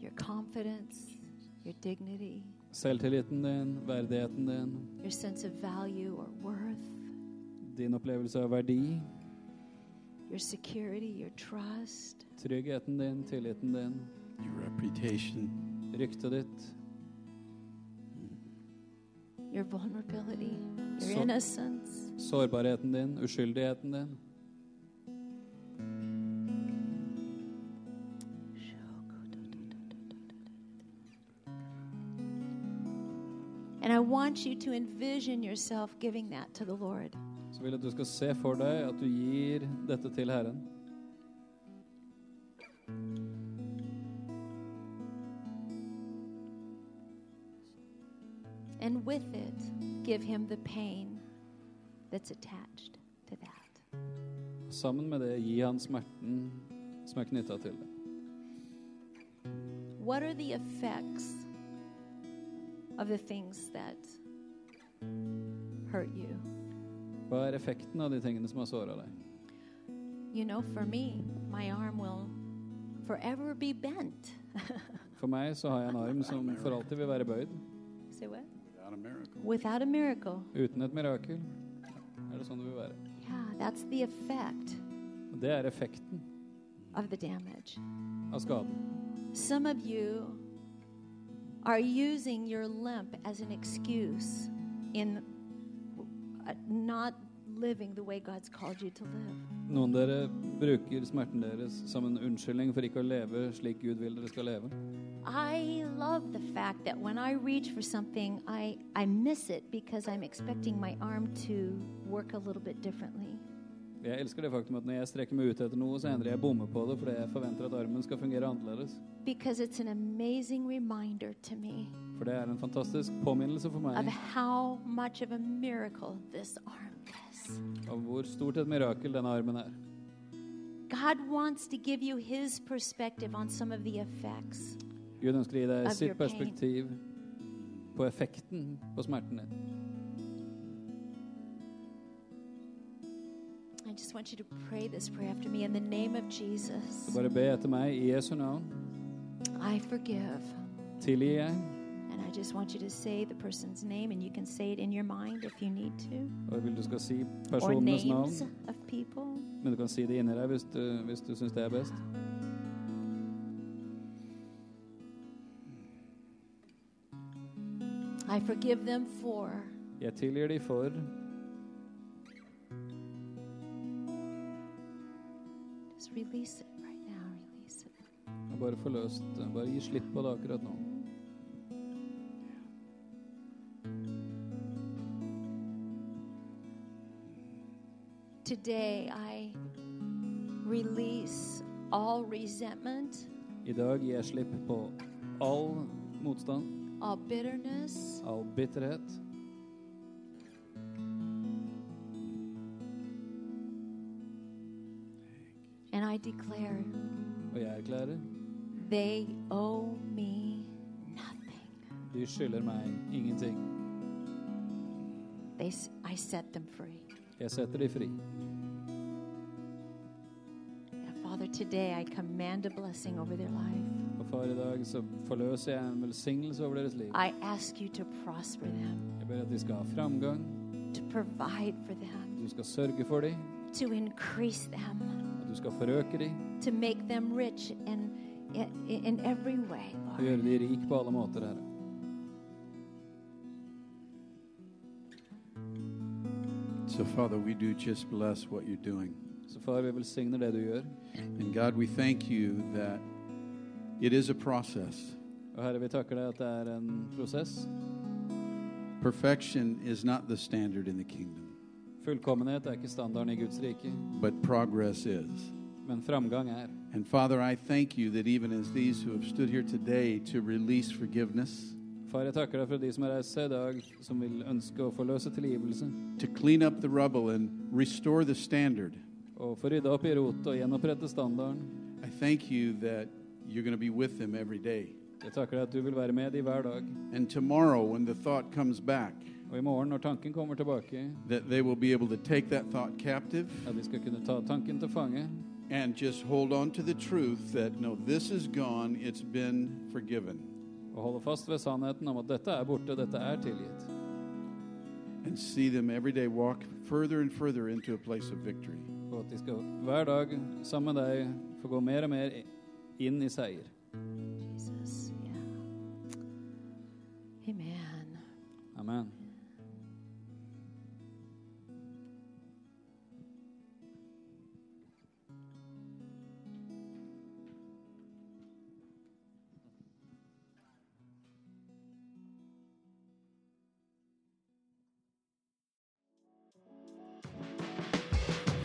Speaker 4: Your confidence, your dignity,
Speaker 2: Selvtilliten din, verdigheten din,
Speaker 4: your sense of value or worth,
Speaker 2: din opplevelse av verdi,
Speaker 4: your security, your trust,
Speaker 2: tryggheten din, tilliten din,
Speaker 3: Your reputation.
Speaker 2: ryktet ditt,
Speaker 4: your vulnerability, your innocence.
Speaker 2: sårbarheten din, uskyldigheten din.
Speaker 4: Want you to envision yourself giving that to the Lord.
Speaker 2: Så vil jeg at du skal se for deg at du gir dette til Herren.
Speaker 4: And with it, give him the pain that's attached to that.
Speaker 2: Sammen med det gi han smerten som er knytta til det.
Speaker 4: What are the effects of the things that hurt you?
Speaker 2: Hva er effekten av de tingene som har såra deg?
Speaker 4: You know, for me, my arm will forever be bent.
Speaker 2: For meg så har jeg en arm som for alltid vil være bøyd.
Speaker 4: Say what?
Speaker 3: Without a miracle.
Speaker 4: Without a miracle.
Speaker 2: Uten et mirakel er det sånn det vil være.
Speaker 4: Yeah, that's the effect
Speaker 2: det er effekten
Speaker 4: of the damage.
Speaker 2: av skaden.
Speaker 4: Some of you are using your limp as an excuse in uh, not living the way God's called you to live.
Speaker 2: Noen dere bruker smerten deres som en unnskyldning for ikke å leve slik Gud vil dere skal leve.
Speaker 4: I love the fact that when I reach for something, I, I miss it because I'm expecting my arm to work a little bit differently.
Speaker 2: Jeg elsker det faktum at når jeg strekker meg ut etter noe, så endrer jeg bommer på det fordi jeg forventer at armen skal fungere annerledes.
Speaker 4: Because it's an amazing reminder to me
Speaker 2: For det er en fantastisk påminnelse for
Speaker 4: of
Speaker 2: meg
Speaker 4: how much of a miracle this arm is.
Speaker 2: av hvor stort et mirakel denne armen er.
Speaker 4: God wants to give you his perspective on some of the effects.
Speaker 2: Gud ønsker å gi deg sitt perspektiv pain. på effekten på smerten din.
Speaker 4: I just want you to pray this prayer after me in the name of Jesus.
Speaker 2: Så bare be etter meg i Jesu navn.
Speaker 4: I forgive.
Speaker 2: Tilgir jeg.
Speaker 4: And I just want you to say the person's name, and you can say it in your mind if you need to.
Speaker 2: Og jeg vil du skal si
Speaker 4: Or
Speaker 2: personenes navn.
Speaker 4: names of people.
Speaker 2: Men du kan si det inni deg hvis du, hvis du syns det er best.
Speaker 4: I forgive them for.
Speaker 2: Jeg tilgir de for
Speaker 4: release it right now. Release it.
Speaker 2: og bare forløst det. Bare gi slipp på det akkurat nå.
Speaker 4: Today, I release all resentment,
Speaker 2: I dag gir jeg slipp på all motstand,
Speaker 4: all bitterness,
Speaker 2: all bitterhet.
Speaker 4: I declare
Speaker 2: Og jeg erklærer
Speaker 4: they owe me nothing.
Speaker 2: de skylder meg ingenting.
Speaker 4: They, I set them free.
Speaker 2: Jeg setter de fri.
Speaker 4: Father, today I command a blessing over their life.
Speaker 2: Og far, i dag så forløser jeg en velsignelse over deres liv.
Speaker 4: I ask you to prosper them,
Speaker 2: Jeg ber at de skal ha framgang.
Speaker 4: to provide for them,
Speaker 2: Du skal sørge for dem.
Speaker 4: to increase them,
Speaker 2: du skal forøke dem
Speaker 4: to make them rich in, in, in every way,
Speaker 2: og gjøre
Speaker 4: Lord.
Speaker 2: dem rik på alle måter, Herre.
Speaker 3: So, Father, we do just bless what you're doing.
Speaker 2: Så far, vi velsigner det du gjør.
Speaker 3: And God, we thank you that it is a process.
Speaker 2: Og Herre, vi takker deg at det er en prosess.
Speaker 3: Perfection is not the standard in the kingdom,
Speaker 2: Fullkommenhet er ikke standarden i Guds rike,
Speaker 3: but progress is.
Speaker 2: men framgang er.
Speaker 3: And Father, I thank you that even as these who have stood here today to release forgiveness,
Speaker 2: Far, jeg takker deg for de som har reist seg i dag, som vil ønske å forløse tilgivelse,
Speaker 3: to clean up the rubble and restore the standard,
Speaker 2: og få rydda opp i rotet og gjenopprette standarden.
Speaker 3: I thank you that you're going to be with them every day.
Speaker 2: Jeg takker deg at du vil være med hver dag.
Speaker 3: And tomorrow, when the thought comes back,
Speaker 2: Og i morgen, når tanken kommer tilbake,
Speaker 3: that they will be able to take that thought captive
Speaker 2: at de skal kunne ta tanken til fange
Speaker 3: and just hold on to the truth that no, this is gone, it's been forgiven.
Speaker 2: og holde fast ved sannheten om at dette er borte, dette er tilgitt.
Speaker 3: And see them every day walk further and further into a place of victory.
Speaker 2: Og at de skal hver dag sammen med deg få gå mer og mer inn i seier.
Speaker 4: Jesus, yeah. Amen.
Speaker 2: Amen.